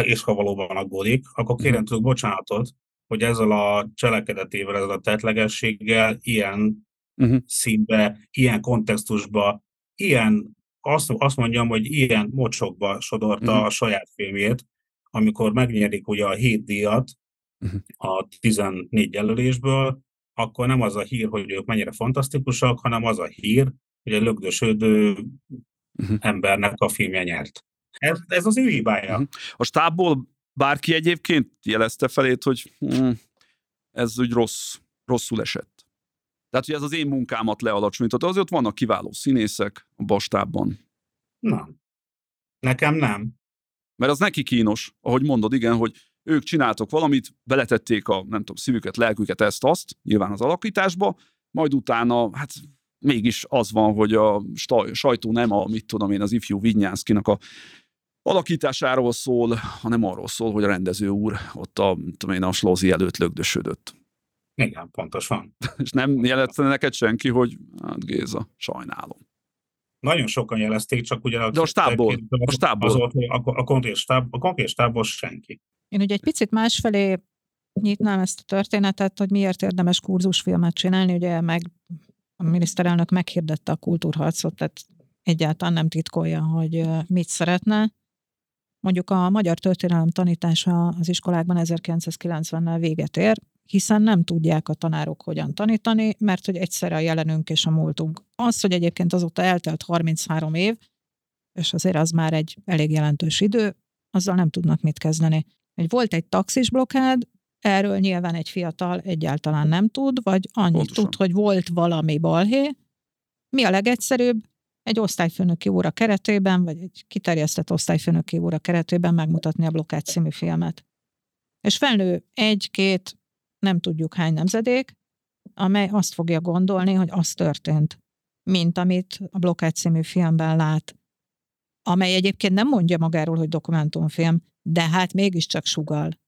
D: és ha valóban aggódik, akkor mhm. kérem tudok bocsánatot, hogy ezzel a cselekedetével, ezzel a tetlegességgel ilyen uh-huh. színbe, ilyen kontextusba, ilyen, azt, azt mondjam, hogy ilyen mocsokba sodorta uh-huh. a saját filmjét, amikor megnyerik ugye a hét díjat, uh-huh. a 14 jelölésből, akkor nem az a hír, hogy ők mennyire fantasztikusak, hanem az a hír, hogy egy lögdösödő uh-huh. embernek a filmje nyert. Ez, ez az ő hibája. Uh-huh.
B: A stábból bárki egyébként jelezte felét, hogy hm, ez úgy rossz, rosszul esett. Tehát, hogy ez az én munkámat lealacsonyította. Azért ott vannak kiváló színészek a bastábban.
D: Nem. Nekem nem.
B: Mert az neki kínos, ahogy mondod, igen, hogy ők csináltok valamit, beletették a, nem tudom, szívüket, lelküket, ezt, azt, nyilván az alakításba, majd utána, hát mégis az van, hogy a sajtó nem a, mit tudom én, az ifjú Vinyánszkinak a alakításáról szól, hanem arról szól, hogy a rendező úr ott a, tudom én, a slozi előtt lögdösödött.
D: Igen, pontosan.
B: És nem jelezte neked senki, hogy hát Géza, sajnálom.
D: Nagyon sokan jelezték, csak ugye...
B: De a stábból, a stábból. Az volt,
D: a, a, konkrét stáb, a konkrét stábból senki.
C: Én ugye egy picit másfelé nyitnám ezt a történetet, hogy miért érdemes kurzusfilmet csinálni, ugye meg a miniszterelnök meghirdette a kultúrharcot, tehát egyáltalán nem titkolja, hogy mit szeretne. Mondjuk a magyar történelem tanítása az iskolákban 1990-nel véget ér, hiszen nem tudják a tanárok hogyan tanítani, mert hogy egyszerre a jelenünk és a múltunk. Az, hogy egyébként azóta eltelt 33 év, és azért az már egy elég jelentős idő, azzal nem tudnak mit kezdeni hogy volt egy taxis blokkád, erről nyilván egy fiatal egyáltalán nem tud, vagy annyit Pontosan. tud, hogy volt valami balhé. Mi a legegyszerűbb? Egy osztályfőnöki óra keretében, vagy egy kiterjesztett osztályfőnöki óra keretében megmutatni a blokkád című filmet. És felnő egy-két, nem tudjuk hány nemzedék, amely azt fogja gondolni, hogy az történt, mint amit a blokkád című filmben lát, amely egyébként nem mondja magáról, hogy dokumentumfilm, de hát mégiscsak sugal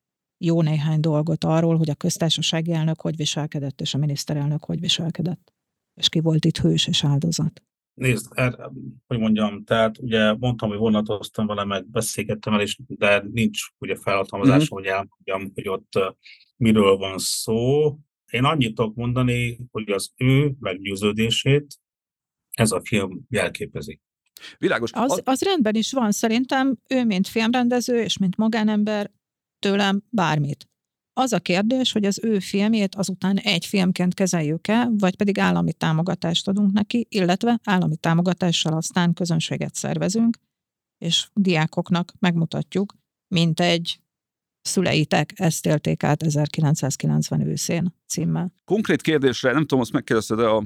C: jó néhány dolgot arról, hogy a köztársasági elnök hogy viselkedett, és a miniszterelnök hogy viselkedett. És ki volt itt hős és áldozat.
D: Nézd, er, hogy mondjam, tehát ugye mondtam, hogy vonatoztam vele, meg beszélgettem el, és, de nincs ugye felhatalmazásom, mm-hmm. hogy elmondjam, hogy ott miről van szó. Én annyit tudok mondani, hogy az ő meggyőződését ez a film jelképezi.
B: Világos.
C: Az, az rendben is van, szerintem ő, mint filmrendező és mint magánember tőlem bármit. Az a kérdés, hogy az ő filmjét azután egy filmként kezeljük-e, vagy pedig állami támogatást adunk neki, illetve állami támogatással aztán közönséget szervezünk, és diákoknak megmutatjuk, mint egy szüleitek ezt élték át 1990 őszén címmel.
B: Konkrét kérdésre, nem tudom, azt megkérdezted a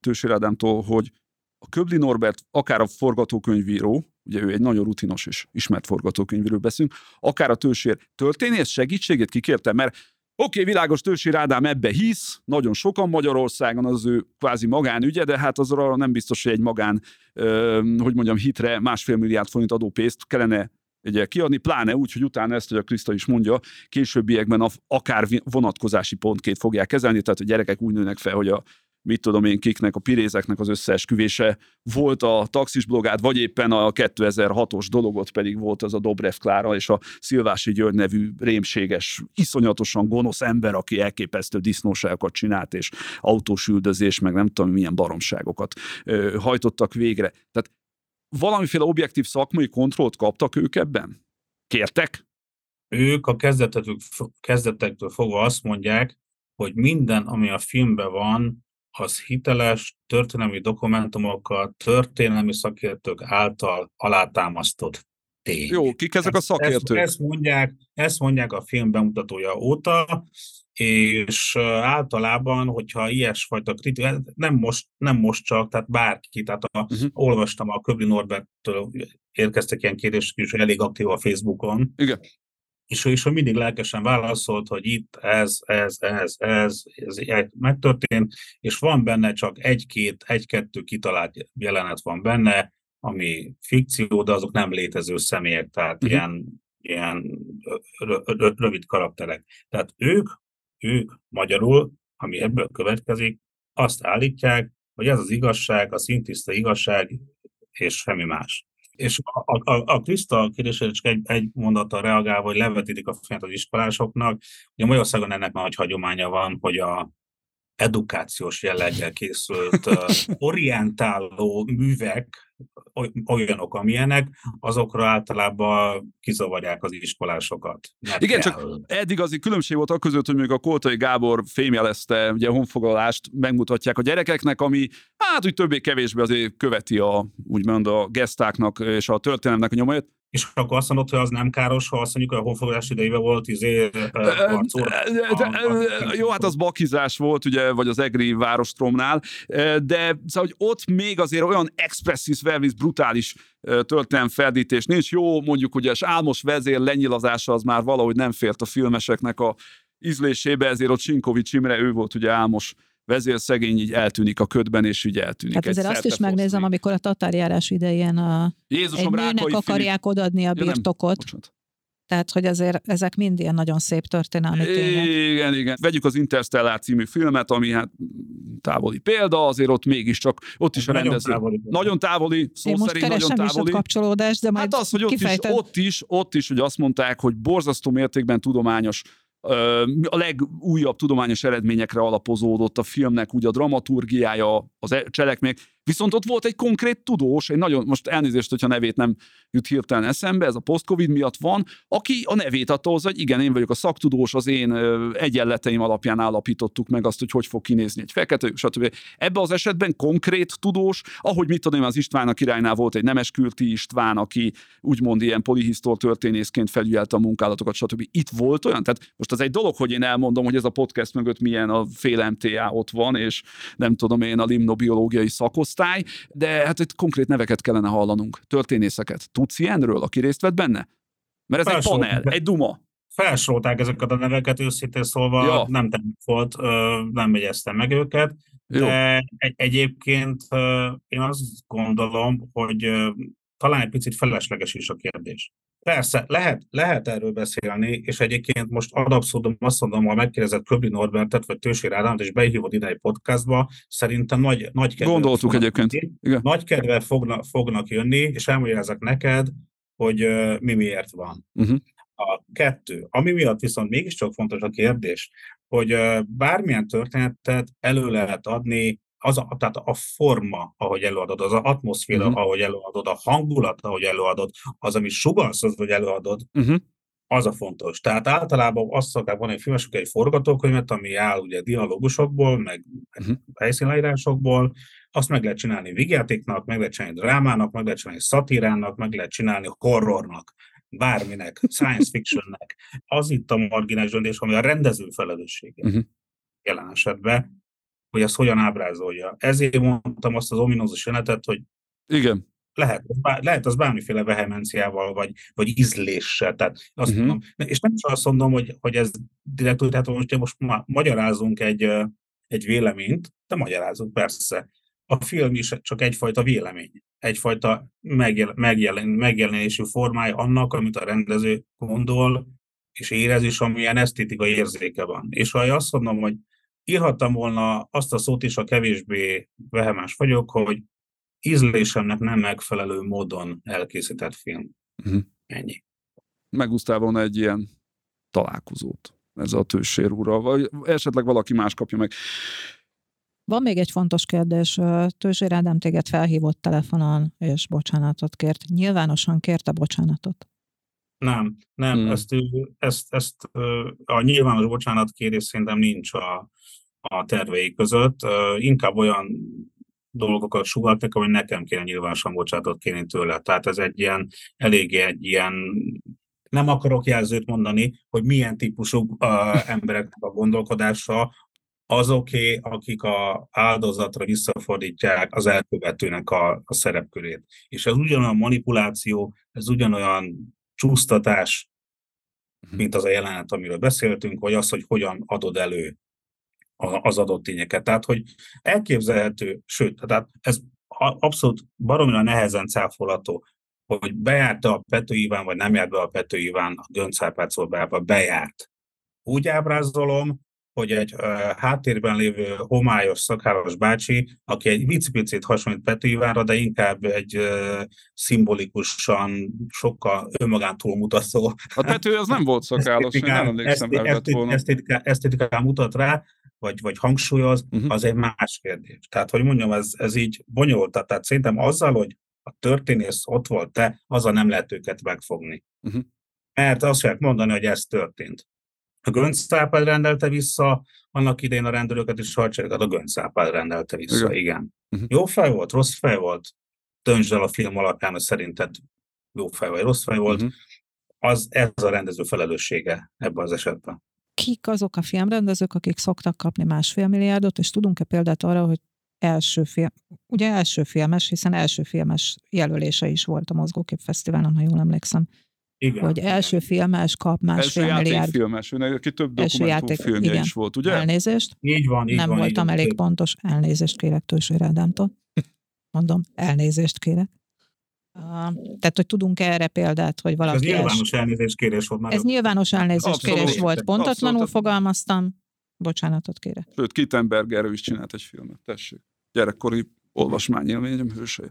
B: Tősér Ádámtól, hogy a Köbli Norbert, akár a forgatókönyvíró, ugye ő egy nagyon rutinos és ismert forgatókönyvíró beszélünk, akár a tősér történész segítségét kikérte, mert Oké, okay, világos Tősér Ádám ebbe hisz, nagyon sokan Magyarországon az ő kvázi magánügye, de hát azra nem biztos, hogy egy magán, hogy mondjam, hitre másfél milliárd forint adópénzt kellene ugye kiadni, pláne úgy, hogy utána ezt, hogy a Kriszta is mondja, későbbiekben akár vonatkozási pontként fogják kezelni, tehát a gyerekek úgy nőnek fel, hogy a mit tudom én kiknek, a pirézeknek az összeesküvése volt a taxis blogát, vagy éppen a 2006-os dologot pedig volt az a Dobrev Klára és a Szilvási György nevű rémséges, iszonyatosan gonosz ember, aki elképesztő disznóságokat csinált, és autósüldözés, meg nem tudom milyen baromságokat ö, hajtottak végre. Tehát valamiféle objektív szakmai kontrollt kaptak ők ebben? Kértek?
D: Ők a kezdetektől fogva azt mondják, hogy minden, ami a filmben van, az hiteles történelmi dokumentumokkal, történelmi szakértők által alátámasztott tény.
B: Jó, kik ezek a szakértők?
D: Ezt, ezt, mondják, ezt mondják a film bemutatója óta, és általában, hogyha ilyesfajta kritika, nem most, nem most csak, tehát bárki, tehát a, uh-huh. olvastam a Köbli Norberttől érkeztek ilyen kérdések is, elég aktív a Facebookon.
B: Igen
D: és ő is mindig lelkesen válaszolt, hogy itt ez, ez, ez, ez, ez, ez megtörtént, és van benne csak egy-két, egy-kettő kitalált jelenet van benne, ami fikció, de azok nem létező személyek, tehát uh-huh. ilyen, ilyen rövid karakterek. Tehát ők, ők magyarul, ami ebből következik, azt állítják, hogy ez az igazság, a szintiszta igazság, és semmi más. És a, a, a Krista kérdésére csak egy, egy mondattal reagálva, hogy levetítik a fejet az iskolásoknak. Ugye Magyarországon ennek nagy hagyománya van, hogy a edukációs jelleggel készült orientáló művek, olyanok, amilyenek, azokra általában kizavarják az iskolásokat.
B: Igen, kell. csak eddig az különbség volt a között, hogy még a Koltai Gábor fémjelezte, ugye a honfoglalást megmutatják a gyerekeknek, ami hát úgy többé-kevésbé azért követi a, úgymond a gesztáknak és a történelemnek a nyomait
D: és akkor azt mondod, hogy az nem káros, ha azt mondjuk, hogy a honfoglalás idejében volt izé,
B: Jó, hát az bakizás volt, ugye, vagy az Egri várostromnál, de szóval, hogy ott még azért olyan expressis verbis brutális történelem ferdítés nincs. Jó, mondjuk ugye, és Álmos vezér lenyilazása az már valahogy nem fért a filmeseknek a ízlésébe, ezért ott Sinkovics Imre, ő volt ugye Álmos vezérszegény így eltűnik a ködben, és így eltűnik.
C: Hát azért azt is megnézem, amikor a tatárjárás idején a, Jézusom, egy nőnek akarják film... odaadni a birtokot. Ja, tehát, hogy azért ezek mind ilyen nagyon szép történelmi tények.
B: Igen, igen. Vegyük az Interstellar című filmet, ami hát távoli példa, azért ott mégiscsak, ott is a rendező. Távoli. Nagyon távoli, szó
C: Én most
B: szerint nagyon távoli.
C: Is kapcsolódást, de majd
B: Hát az, hogy ott is, ott is, ott is, hogy azt mondták, hogy borzasztó mértékben tudományos a legújabb tudományos eredményekre alapozódott a filmnek, ugye a dramaturgiája, az e- cselekmények, Viszont ott volt egy konkrét tudós, egy nagyon, most elnézést, hogyha nevét nem jut hirtelen eszembe, ez a post-covid miatt van, aki a nevét adta hozzá, hogy igen, én vagyok a szaktudós, az én egyenleteim alapján állapítottuk meg azt, hogy hogy fog kinézni egy fekete, stb. Ebben az esetben konkrét tudós, ahogy mit tudom, az István a királynál volt egy nemeskülti István, aki úgymond ilyen polihisztor történészként felügyelte a munkálatokat, stb. Itt volt olyan? Tehát most az egy dolog, hogy én elmondom, hogy ez a podcast mögött milyen a fél MTA ott van, és nem tudom én a limnobiológiai szakosztály, osztály, de hát itt konkrét neveket kellene hallanunk, történészeket. Tudsz ilyenről, aki részt vett benne? Mert ez Felsor, egy panel, egy duma.
D: Felsorolták ezeket a neveket, őszintén szólva ja. nem volt, nem megyeztem meg őket, de egy, egyébként én azt gondolom, hogy talán egy picit felesleges is a kérdés. Persze, lehet, lehet erről beszélni, és egyébként most ad abszurdum azt mondom, ha megkérdezett Köbli Norbertet, vagy Tősi Rádámot, és behívod ide egy podcastba, szerintem nagy, nagy
B: kedve Gondoltuk egyébként.
D: Igen. Nagy kedve fogna, fognak jönni, és elmagyarázzak neked, hogy uh, mi miért van. Uh-huh. A kettő. Ami miatt viszont mégiscsak fontos a kérdés, hogy uh, bármilyen történetet elő lehet adni az a, tehát a forma, ahogy előadod, az atmoszféra, uh-huh. ahogy előadod, a hangulat, ahogy előadod, az, ami sugalsz, az, hogy előadod, uh-huh. az a fontos. Tehát általában azt szokták van egy filmesek egy forgatókönyvet, ami áll ugye dialógusokból, meg uh-huh. helyszínleírásokból, azt meg lehet csinálni vigyátéknak, meg lehet csinálni drámának, meg lehet csinálni szatírának, meg lehet csinálni horrornak, bárminek, science fictionnek. Az itt a marginális döntés, ami a rendező felelőssége. Uh-huh. Jelen esetben, hogy ezt hogyan ábrázolja. Ezért mondtam azt az ominózus jelenetet, hogy
B: igen.
D: Lehet, lehet az bármiféle vehemenciával, vagy, vagy ízléssel. Tehát azt uh-huh. mondom, és nem csak azt mondom, hogy, hogy ez direkt úgy, tehát most, most ma, magyarázunk egy, egy véleményt, de magyarázunk persze. A film is csak egyfajta vélemény. egyfajta megjel, megjelen, megjelenésű formája annak, amit a rendező gondol és érez, és amilyen esztétikai érzéke van. És ha azt mondom, hogy írhattam volna azt a szót is, a kevésbé vehemás vagyok, hogy ízlésemnek nem megfelelő módon elkészített film. Uh-huh. Ennyi.
B: Megúsztál volna egy ilyen találkozót ez a tősér úrral, vagy esetleg valaki más kapja meg.
C: Van még egy fontos kérdés. Tőzsér Ádám téged felhívott telefonon, és bocsánatot kért. Nyilvánosan kérte bocsánatot?
D: Nem, nem. Hmm. Ezt, ezt, ezt a nyilvános bocsánatkérés szerintem nincs a, a tervei között. Inkább olyan dolgokat sugaltak, hogy nekem kéne nyilvánosan bocsánatot kérni tőle. Tehát ez egy ilyen, elég egy ilyen nem akarok jelzőt mondani, hogy milyen típusú uh, embereknek a gondolkodása azoké, akik a áldozatra visszafordítják az elkövetőnek a, a szerepkörét. És ez ugyanolyan manipuláció, ez ugyanolyan csúsztatás, mhm. mint az a jelenet, amiről beszéltünk, vagy az, hogy hogyan adod elő az adott tényeket. Tehát, hogy elképzelhető, sőt, tehát ez abszolút baromira nehezen cáfolható, hogy bejárta a Pető Iván, vagy nem járt be a Pető Iván a Göncárpát szobába, bejárt. Úgy ábrázolom, hogy egy uh, háttérben lévő homályos szakállas bácsi, aki egy vicipicit hasonlít Pető Ivánra, de inkább egy uh, szimbolikusan sokkal önmagán túlmutató.
B: A Pető az nem volt szakállas, én nem emlékszem
D: esztétikán, esztétikán mutat rá, vagy, vagy hangsúlyoz, uh-huh. az egy más kérdés. Tehát, hogy mondjam, ez, ez így bonyolult. Tehát szerintem azzal, hogy a történész ott volt te, azzal nem lehet őket megfogni. Uh-huh. Mert azt fogják mondani, hogy ez történt. A Göncápád rendelte vissza, annak idején a rendőröket és hadsereget a Göncápád rendelte vissza, igen. igen. Uh-huh. Jó fej volt, rossz fej volt? Döntsd el a film alapján, hogy szerinted jó fej vagy rossz fej volt. Uh-huh. Az, ez a rendező felelőssége ebben az esetben.
C: Kik azok a filmrendezők, akik szoktak kapni másfél milliárdot, és tudunk-e példát arra, hogy első film, ugye első filmes, hiszen első filmes jelölése is volt a Mozgókép Fesztiválon, ha jól emlékszem. Igen. Hogy első filmes kap másfél első milliárd.
B: filmes, aki több dokumentumfilmje is volt, ugye?
C: Elnézést.
D: Így van, így
C: Nem
D: van,
C: voltam
D: így
C: elég van. pontos. Elnézést kérek Tőső Rádámtól. Mondom, elnézést kérek. Uh, tehát, hogy tudunk erre példát, hogy valaki... Ez
D: nyilvános elnézést kérés volt
C: már. Ez nyilvános elnézést kérés volt. Pontatlanul Abszolút. fogalmaztam. Bocsánatot kérek.
B: Sőt, Kittenberger is csinált egy filmet, tessék. Gyerekkori olvasmányélményem hősei.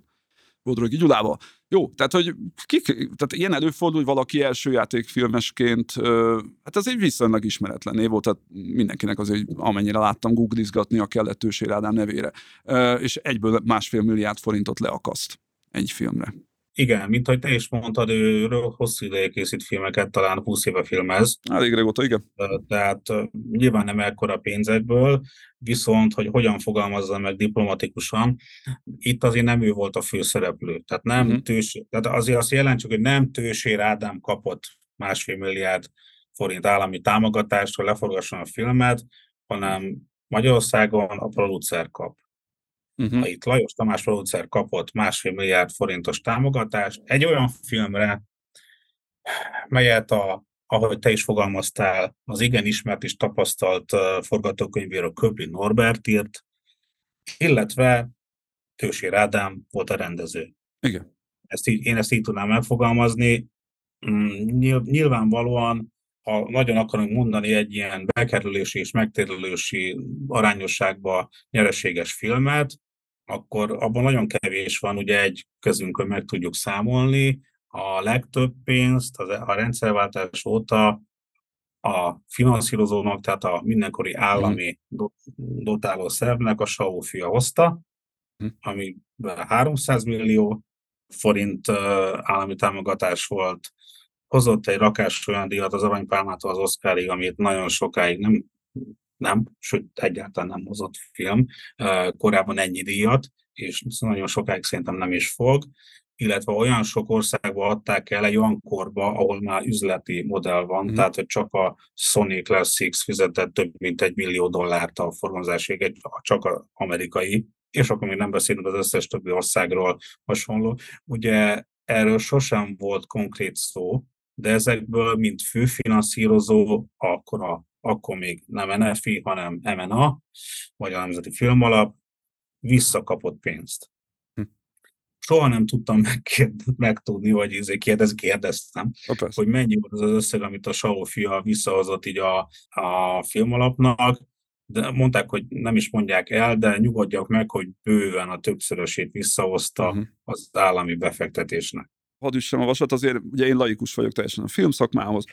B: Bodrogi Gyulával. Jó, tehát, hogy kik, tehát ilyen előfordul, hogy valaki első játékfilmesként, hát ez egy viszonylag ismeretlen név volt, tehát mindenkinek azért, amennyire láttam, googlizgatni a kellett Ősér Ádám nevére, és egyből másfél milliárd forintot leakaszt egy filmre.
D: Igen, mint ahogy te is mondtad, ő hosszú ideje készít filmeket, talán 20 éve filmez.
B: Elég régóta, igen.
D: Tehát nyilván nem ekkora pénzekből, viszont, hogy hogyan fogalmazza meg diplomatikusan, itt azért nem ő volt a főszereplő. Tehát nem uh-huh. tős, tehát azért azt jelentsük, hogy nem Tősér Ádám kapott másfél milliárd forint állami támogatást, hogy leforgasson a filmet, hanem Magyarországon a producer kap. Uh-huh. Itt Lajos Tamás producer kapott másfél milliárd forintos támogatást egy olyan filmre, melyet a, ahogy te is fogalmaztál, az igen ismert és tapasztalt forgatókönyvíró Köbli Norbert írt, illetve Tősér Ádám volt a rendező.
B: Igen.
D: Ezt így, én ezt így tudnám megfogalmazni. Mm, nyilvánvalóan, ha nagyon akarunk mondani egy ilyen bekerülési és megtérülési arányosságba nyereséges filmet, akkor abban nagyon kevés van, ugye egy közünkön meg tudjuk számolni, a legtöbb pénzt az, a rendszerváltás óta a finanszírozónak, tehát a mindenkori állami mhm. dotáló szervnek a SAU fia hozta, mhm. ami 300 millió forint állami támogatás volt, hozott egy rakás olyan díjat az Aranypálmától az Oscarig, amit nagyon sokáig nem nem, sőt egyáltalán nem hozott film, korábban ennyi díjat, és nagyon sokáig szerintem nem is fog, illetve olyan sok országba adták el egy olyan korba, ahol már üzleti modell van, mm. tehát hogy csak a Sony Classics fizetett több mint egy millió dollárt a forgalmazásig, csak az amerikai, és akkor még nem beszélünk az összes többi országról hasonló. Ugye erről sosem volt konkrét szó, de ezekből, mint főfinanszírozó, akkor a akkor még nem NFI, hanem MNA, vagy a Nemzeti Filmalap, visszakapott pénzt. Hm. soha nem tudtam megkérd, megtudni, vagy izé kérdez, kérdeztem,
B: Ha,
D: hogy mennyi volt az az összeg, amit a Sao fia visszahozott így a, a filmalapnak, de mondták, hogy nem is mondják el, de nyugodjak meg, hogy bőven a többszörösét visszahozta
B: uh-huh.
D: az állami befektetésnek.
B: Hadd üssem a vasat, azért ugye én laikus vagyok teljesen a filmszakmához,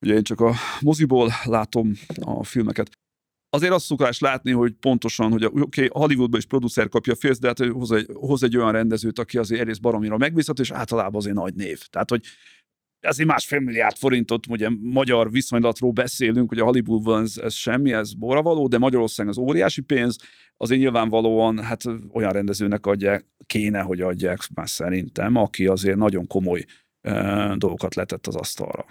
B: ugye én csak a moziból látom a filmeket. Azért azt szokás látni, hogy pontosan, hogy oké, okay, Hollywoodban is producer kapja a filmet, de hát hoz egy, hoz egy olyan rendezőt, aki azért egész baromira megbízható, és általában azért nagy név. Tehát, hogy azért másfél milliárd forintot, ugye magyar viszonylatról beszélünk, hogy a Hollywoodban ez, ez semmi, ez borravaló, de Magyarországon az óriási pénz, azért nyilvánvalóan hát olyan rendezőnek adják, kéne, hogy adják már szerintem, aki azért nagyon komoly e, dolgokat letett az asztalra.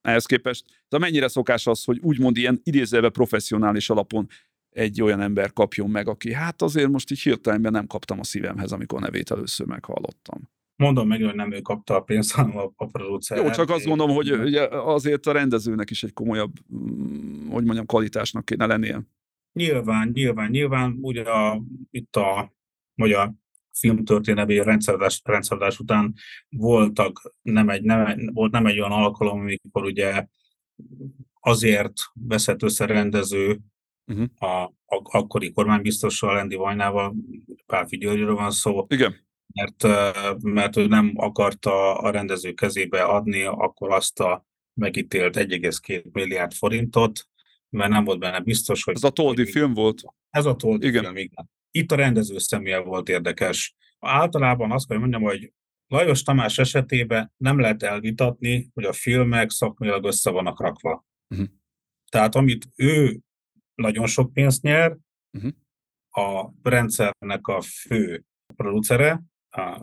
B: Ehhez képest, de mennyire szokás az, hogy úgymond ilyen idézőbe professzionális alapon egy olyan ember kapjon meg, aki hát azért most így hirtelenben nem kaptam a szívemhez, amikor nevét először meghallottam.
D: Mondom meg, hogy nem ő kapta a pénzt, hanem a, a producer.
B: Jó, csak azt gondolom, hogy ugye azért a rendezőnek is egy komolyabb, mm, hogy mondjam, kvalitásnak kéne lennie.
D: Nyilván, nyilván, nyilván, ugye a, itt a magyar filmtörténelmi rendszeradás, rendszeradás után voltak, nem egy, nem, volt nem egy olyan alkalom, amikor ugye azért veszett össze rendező uh-huh. a, a, akkori kormánybiztossal, Lendi Vajnával, Pálfi Györgyről van szó,
B: Igen
D: mert, mert ő nem akarta a rendező kezébe adni akkor azt a megítélt 1,2 milliárd forintot, mert nem volt benne biztos, hogy...
B: Ez a Toldi film volt.
D: Ez a Toldi igen. film, igen. Itt a rendező személye volt érdekes. Általában azt kell mondjam, hogy Lajos Tamás esetében nem lehet elvitatni, hogy a filmek szakmailag össze vannak rakva. Uh-huh. Tehát amit ő nagyon sok pénzt nyer, uh-huh. a rendszernek a fő producere,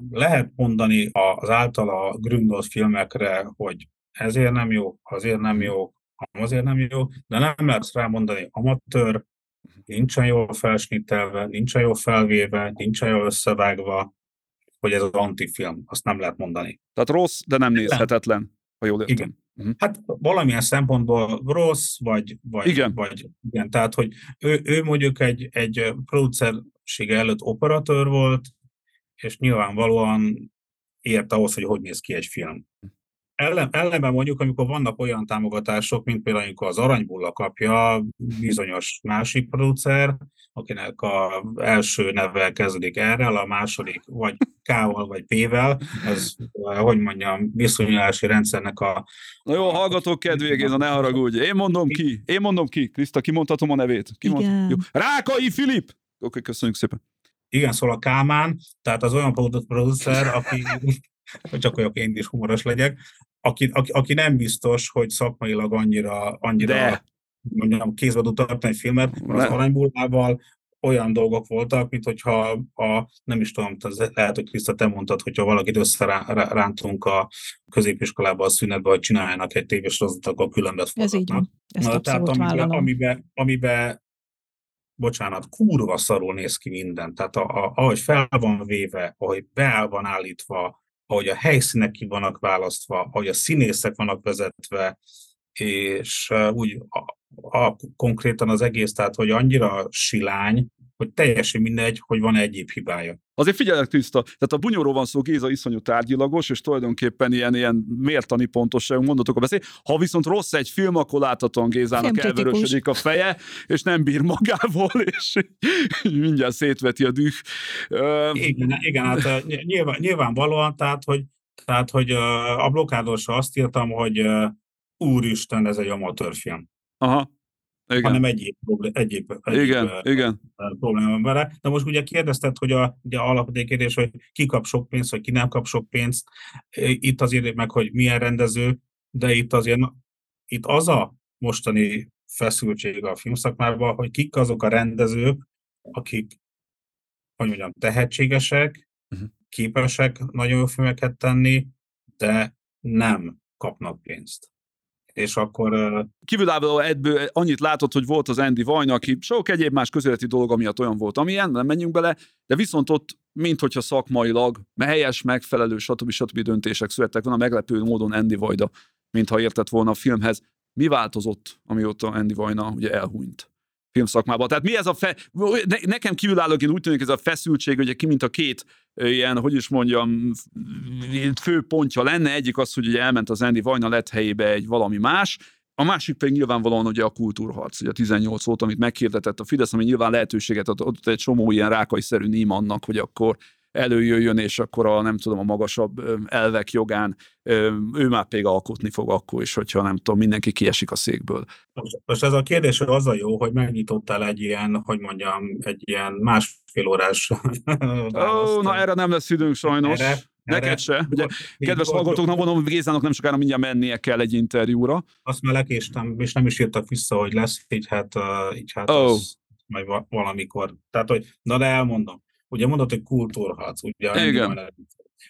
D: lehet mondani az általa gründolt filmekre, hogy ezért nem jó, azért nem jó, azért nem jó, de nem lehet rá mondani amatőr, nincsen jól felsnittelve, nincsen jól felvéve, nincsen jól összevágva, hogy ez az antifilm, azt nem lehet mondani.
B: Tehát rossz, de nem nézhetetlen, ha jól értem.
D: Igen. Uh-huh. Hát valamilyen szempontból rossz, vagy, vagy,
B: igen.
D: vagy igen, tehát hogy ő, ő mondjuk egy, egy producersége előtt operatőr volt, és nyilvánvalóan ért ahhoz, hogy hogy néz ki egy film. Ellen, ellenben mondjuk, amikor vannak olyan támogatások, mint például amikor az Aranybulla kapja bizonyos másik producer, akinek a első neve kezdődik erre, a második vagy K-val, vagy P-vel, ez, hogy mondjam, viszonyulási rendszernek a...
B: Na jó, hallgatók kedvéért, ne haragudj. Én mondom ki, én mondom ki. Kriszta, kimondhatom a nevét. Kimond... Jó. Rákai Filip! Oké, okay, köszönjük szépen.
D: Igen, szól a Kámán, tehát az olyan producer, aki, csak hogy én is humoros legyek, aki, aki, aki nem biztos, hogy szakmailag annyira, annyira De. mondjam, kézbe tud tartani egy filmet, mert az aranybullával olyan dolgok voltak, mint hogyha a, nem is tudom, lehet, hogy Kriszta, te mondtad, hogyha valakit összerántunk a középiskolába a szünetbe, hogy csináljanak egy tévésorozatot, akkor különbet
C: Ez így van. Ezt
D: Na, tehát amiben, amiben, amiben bocsánat, kurva szarul néz ki minden. Tehát a, a, ahogy fel van véve, ahogy be van állítva, ahogy a helyszínek ki vannak választva, ahogy a színészek vannak vezetve, és úgy a, a, konkrétan az egész, tehát hogy annyira silány, hogy teljesen mindegy, hogy van egyéb hibája.
B: Azért figyelek tiszta, tehát a bunyóról van szó, Géza iszonyú tárgyilagos, és tulajdonképpen ilyen, ilyen mértani pontosságú mondatokat beszél. Ha viszont rossz egy film, akkor láthatóan Gézának elvörösödik a feje, és nem bír magával, és mindjárt szétveti a düh.
D: Igen, igen hát nyilván, nyilvánvalóan, tehát hogy, tehát, hogy a blokkádosra azt írtam, hogy úristen, ez egy amatőrfilm.
B: Aha
D: igen. hanem egyéb, egyéb, egyéb
B: igen, igen.
D: probléma vele. De most ugye kérdezted, hogy a, ugye alapvető kérdés, hogy ki kap sok pénzt, vagy ki nem kap sok pénzt. Itt azért meg, hogy milyen rendező, de itt azért itt az a mostani feszültség a filmszakmában, hogy kik azok a rendezők, akik, hogy mondjam, tehetségesek, uh-huh. képesek nagyon jó filmeket tenni, de nem kapnak pénzt és akkor...
B: Kívülálló egyből annyit látott, hogy volt az Andy Vajna, aki sok egyéb más közéleti dolog miatt olyan volt, amilyen, nem menjünk bele, de viszont ott, mint hogyha szakmailag helyes, megfelelő, stb. stb. döntések születtek volna, meglepő módon Andy Vajda, mintha értett volna a filmhez. Mi változott, amióta Andy Vajna ugye elhunyt? Filmszakmában. Tehát mi ez a fe... Ne, nekem kívülállóként úgy tűnik ez a feszültség, hogy ki mint a két ilyen, hogy is mondjam, fő pontja lenne. Egyik az, hogy ugye elment az Andy Vajna lett helyébe egy valami más, a másik pedig nyilvánvalóan ugye a kultúrharc, ugye a 18 volt, amit meghirdetett a Fidesz, ami nyilván lehetőséget adott egy csomó ilyen rákai-szerű nímannak, hogy akkor előjöjjön, és akkor a nem tudom, a magasabb elvek jogán ő már pedig alkotni fog akkor is, hogyha nem tudom, mindenki kiesik a székből.
D: Most ez a kérdés az a jó, hogy megnyitottál egy ilyen, hogy mondjam, egy ilyen másfél órás
B: Ó, na erre nem lesz időnk sajnos. Erre, Neked se. Ugye, kedves hallgatóknak mondom, Gézának nem sokára mindjárt mennie kell egy interjúra.
D: Azt már lekéstem, és nem is írtak vissza, hogy lesz, így hát, így hát oh. az majd valamikor. Tehát, hogy, na de elmondom. Ugye mondott, hogy kultúrharc, ugye, Igen.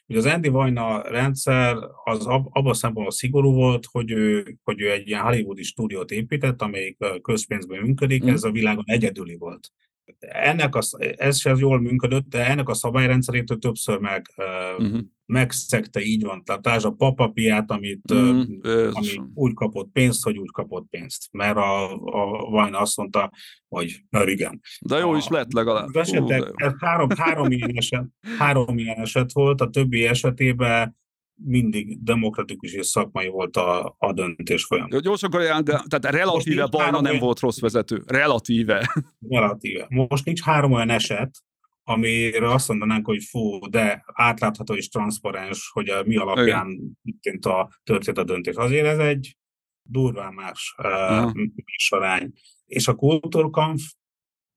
D: ugye az Andy Vajna rendszer az ab, abban szempontból szigorú volt, hogy ő, hogy ő egy ilyen hollywoodi stúdiót épített, amelyik közpénzben működik, mm. ez a világon egyedüli volt ennek a, ez sem jól működött, de ennek a szabályrendszerét többször meg, uh-huh. megszegte, így van. Tehát a papapiát, amit uh-huh. ami úgy kapott pénzt, hogy úgy kapott pénzt. Mert a, a Vajna azt mondta, hogy na igen.
B: De jó a, is lett legalább.
D: Az esetek, Hú, ez három, három, ilyen eset, három ilyen eset volt, a többi esetében mindig demokratikus és szakmai volt a, a döntés folyam.
B: Jó, gyorsan de, tehát relatíve Bajna nem volt rossz vezető. Relatíve.
D: Relatíve. Most nincs három olyan eset, amire azt mondanánk, hogy fú, de átlátható és transzparens, hogy a mi alapján történt a, történt a döntés. Azért ez egy durván más uh, sorány. És a kultúrkampf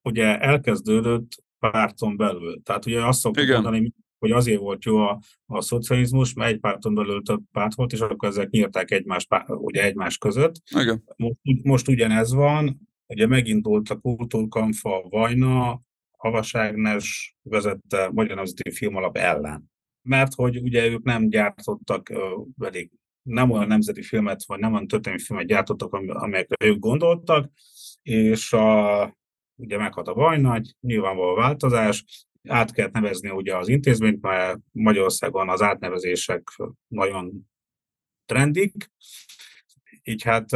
D: ugye elkezdődött párton belül. Tehát ugye azt szoktuk Igen. mondani, hogy azért volt jó a, a szocializmus, mert egy párton belül több párt volt, és akkor ezek nyírták egymás, ugye egymás között.
B: Igen.
D: Most, most ugyanez van, ugye megindult a kultúrkamfa Vajna, Havaságnes vezette Magyar Nemzeti Filmalap ellen. Mert hogy ugye ők nem gyártottak pedig nem olyan nemzeti filmet, vagy nem olyan történelmi filmet gyártottak, amelyekre ők gondoltak, és a, ugye meghalt a Vajnagy, nyilvánvaló változás, át kellett nevezni ugye az intézményt, mert Magyarországon az átnevezések nagyon trendik, így hát,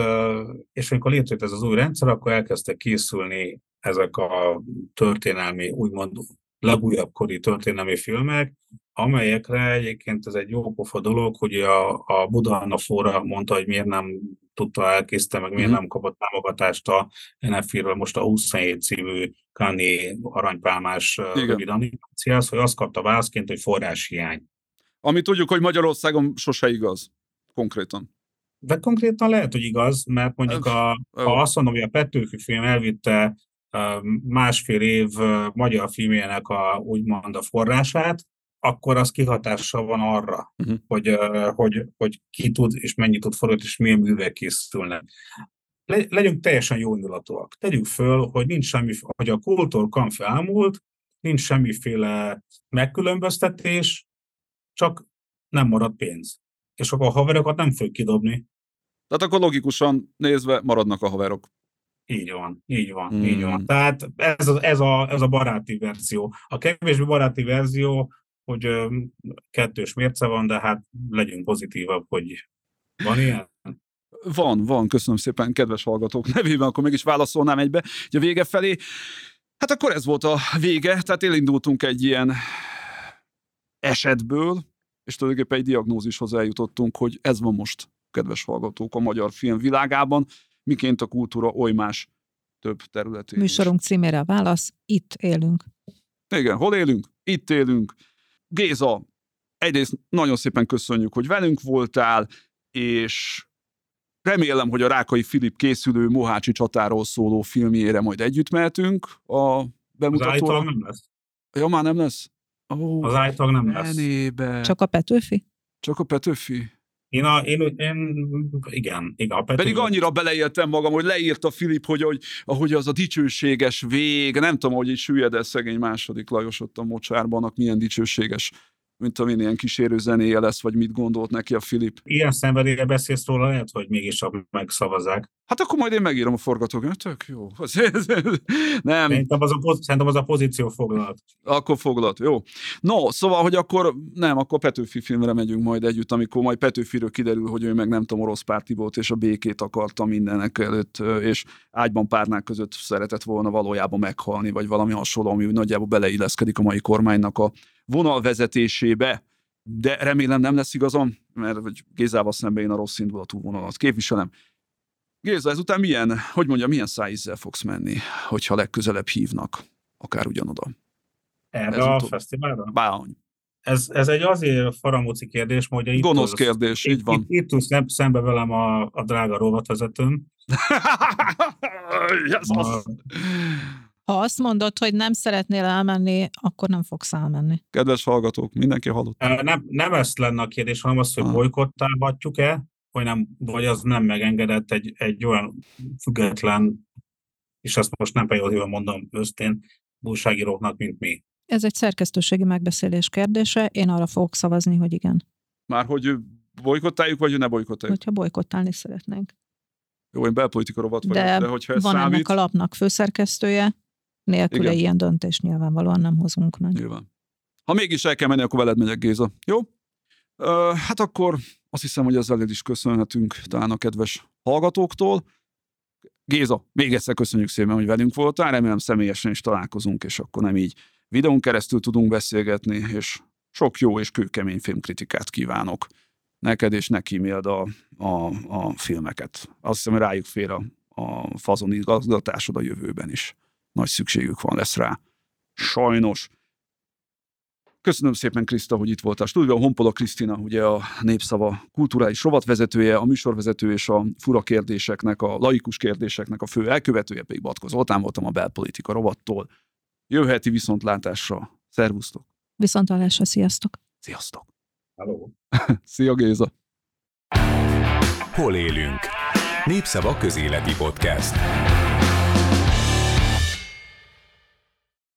D: és amikor létrejött ez az új rendszer, akkor elkezdtek készülni ezek a történelmi, úgymond legújabb kori történelmi filmek, amelyekre egyébként ez egy jó pofa dolog, hogy a, a Buda Anna Fóra mondta, hogy miért nem tudta elkészíteni, meg miért mm. nem kapott támogatást a NFI-ről most a 27 című Kani aranypálmás rövid animáciához, hogy azt kapta válaszként, hogy forráshiány.
B: Ami tudjuk, hogy Magyarországon sose igaz, konkrétan.
D: De konkrétan lehet, hogy igaz, mert mondjuk a, ha azt mondom, hogy a Petőfi film elvitte másfél év magyar filmjének a, úgymond a forrását, akkor az kihatással van arra, uh-huh. hogy, hogy, hogy ki tud és mennyit tud fordítani, és milyen művek készülnek. Le, legyünk teljesen jó indulatúak. Tegyük föl, hogy nincs semmi, hogy a kultúrkamp elmúlt, nincs semmiféle megkülönböztetés, csak nem marad pénz. És akkor a haverokat nem fog kidobni.
B: Tehát akkor logikusan nézve maradnak a haverok.
D: Így van, így van, hmm. így van. Tehát ez a, ez, a, ez a baráti verzió. A kevésbé baráti verzió, hogy kettős mérce van, de hát legyünk pozitívabb, hogy van ilyen.
B: Van, van, köszönöm szépen, kedves hallgatók nevében, akkor mégis válaszolnám egybe, hogy a vége felé. Hát akkor ez volt a vége, tehát elindultunk egy ilyen esetből, és tulajdonképpen egy diagnózishoz eljutottunk, hogy ez van most, kedves hallgatók, a magyar film világában miként a kultúra oly más több területén.
C: Műsorunk is. címére a válasz, itt élünk.
B: Igen, hol élünk? Itt élünk. Géza, egyrészt nagyon szépen köszönjük, hogy velünk voltál, és remélem, hogy a Rákai Filip készülő Mohácsi csatáról szóló filmjére majd együtt mehetünk a bemutatóra. Az
D: nem lesz.
B: Ja, már nem lesz?
D: Oh, az által nem lesz. Enébe.
C: Csak a Petőfi?
B: Csak a Petőfi?
D: Én, a, én, én igen, igen. A
B: Pető... Pedig annyira beleéltem magam, hogy leírta Filip, hogy, hogy ahogy az a dicsőséges vég, nem tudom, hogy így süllyed el szegény második Lajos ott a mocsárban, milyen dicsőséges mint amin ilyen kísérő zenéje lesz, vagy mit gondolt neki a Filip.
D: Ilyen szenvedélye beszélsz róla, lehet, hogy mégis megszavazzák.
B: Hát akkor majd én megírom a forgatókönyvet, tök jó. Nem.
D: Szerintem az, a, szerintem az a pozíció foglalt.
B: Akkor foglalt, jó. No, szóval, hogy akkor nem, akkor Petőfi filmre megyünk majd együtt, amikor majd Petőfiről kiderül, hogy ő meg nem tudom, orosz párti volt, és a békét akarta mindenek előtt, és ágyban párnák között szeretett volna valójában meghalni, vagy valami hasonló, ami nagyjából beleilleszkedik a mai kormánynak a vonalvezetésébe, de remélem nem lesz igazam, mert vagy Gézával szemben én a rossz indulatú vonalat képviselem. Géza, ezután milyen, hogy mondja, milyen szájízzel fogsz menni, hogyha legközelebb hívnak, akár ugyanoda?
D: Erre ez a utó... fesztiválra?
B: Bány.
D: Ez, ez egy azért faramúci kérdés, hogy
B: itt Gonosz az, kérdés, így van.
D: Itt, itt, itt szembe velem a, a drága rovatvezetőm.
C: yes, a, ha azt mondod, hogy nem szeretnél elmenni, akkor nem fogsz elmenni.
B: Kedves hallgatók, mindenki hallott.
D: Nem, nem ezt lenne a kérdés, hanem az, hogy bolykottálhatjuk-e, vagy, nem, vagy az nem megengedett egy, egy olyan független, és ezt most nem pejoratívan mondom ősztén, újságíróknak, mint mi.
C: Ez egy szerkesztőségi megbeszélés kérdése, én arra fogok szavazni, hogy igen.
B: Már hogy bolykottáljuk, vagy ne bolykottáljuk?
C: Hogyha bolykottálni szeretnénk.
B: Jó, én belpolitika rovat vagyok,
C: de,
B: de hogyha ez
C: van
B: számít...
C: ennek a lapnak főszerkesztője, nélküle Igen. ilyen döntést nyilvánvalóan nem hozunk meg.
B: Nyilván. Ha mégis el kell menni, akkor veled megyek, Géza. Jó? Ö, hát akkor azt hiszem, hogy ezzel is köszönhetünk talán a kedves hallgatóktól. Géza, még egyszer köszönjük szépen, hogy velünk voltál, remélem személyesen is találkozunk, és akkor nem így videón keresztül tudunk beszélgetni, és sok jó és kőkemény filmkritikát kívánok neked, és neki mild a, a, a filmeket. Azt hiszem, rájuk fér a, a fazon igazgatásod a jövőben is nagy szükségük van lesz rá. Sajnos. Köszönöm szépen, Kriszta, hogy itt voltál. Stúdióban Honpola Krisztina, ugye a Népszava kulturális rovatvezetője, a műsorvezető és a fura kérdéseknek, a laikus kérdéseknek a fő elkövetője, pedig Batko Zoltán voltam a belpolitika rovattól. Jöheti viszontlátásra. Szervusztok!
C: Viszontlátásra, sziasztok!
B: Sziasztok!
D: Hello.
B: Szia Géza!
A: Hol élünk? Népszava közéleti podcast.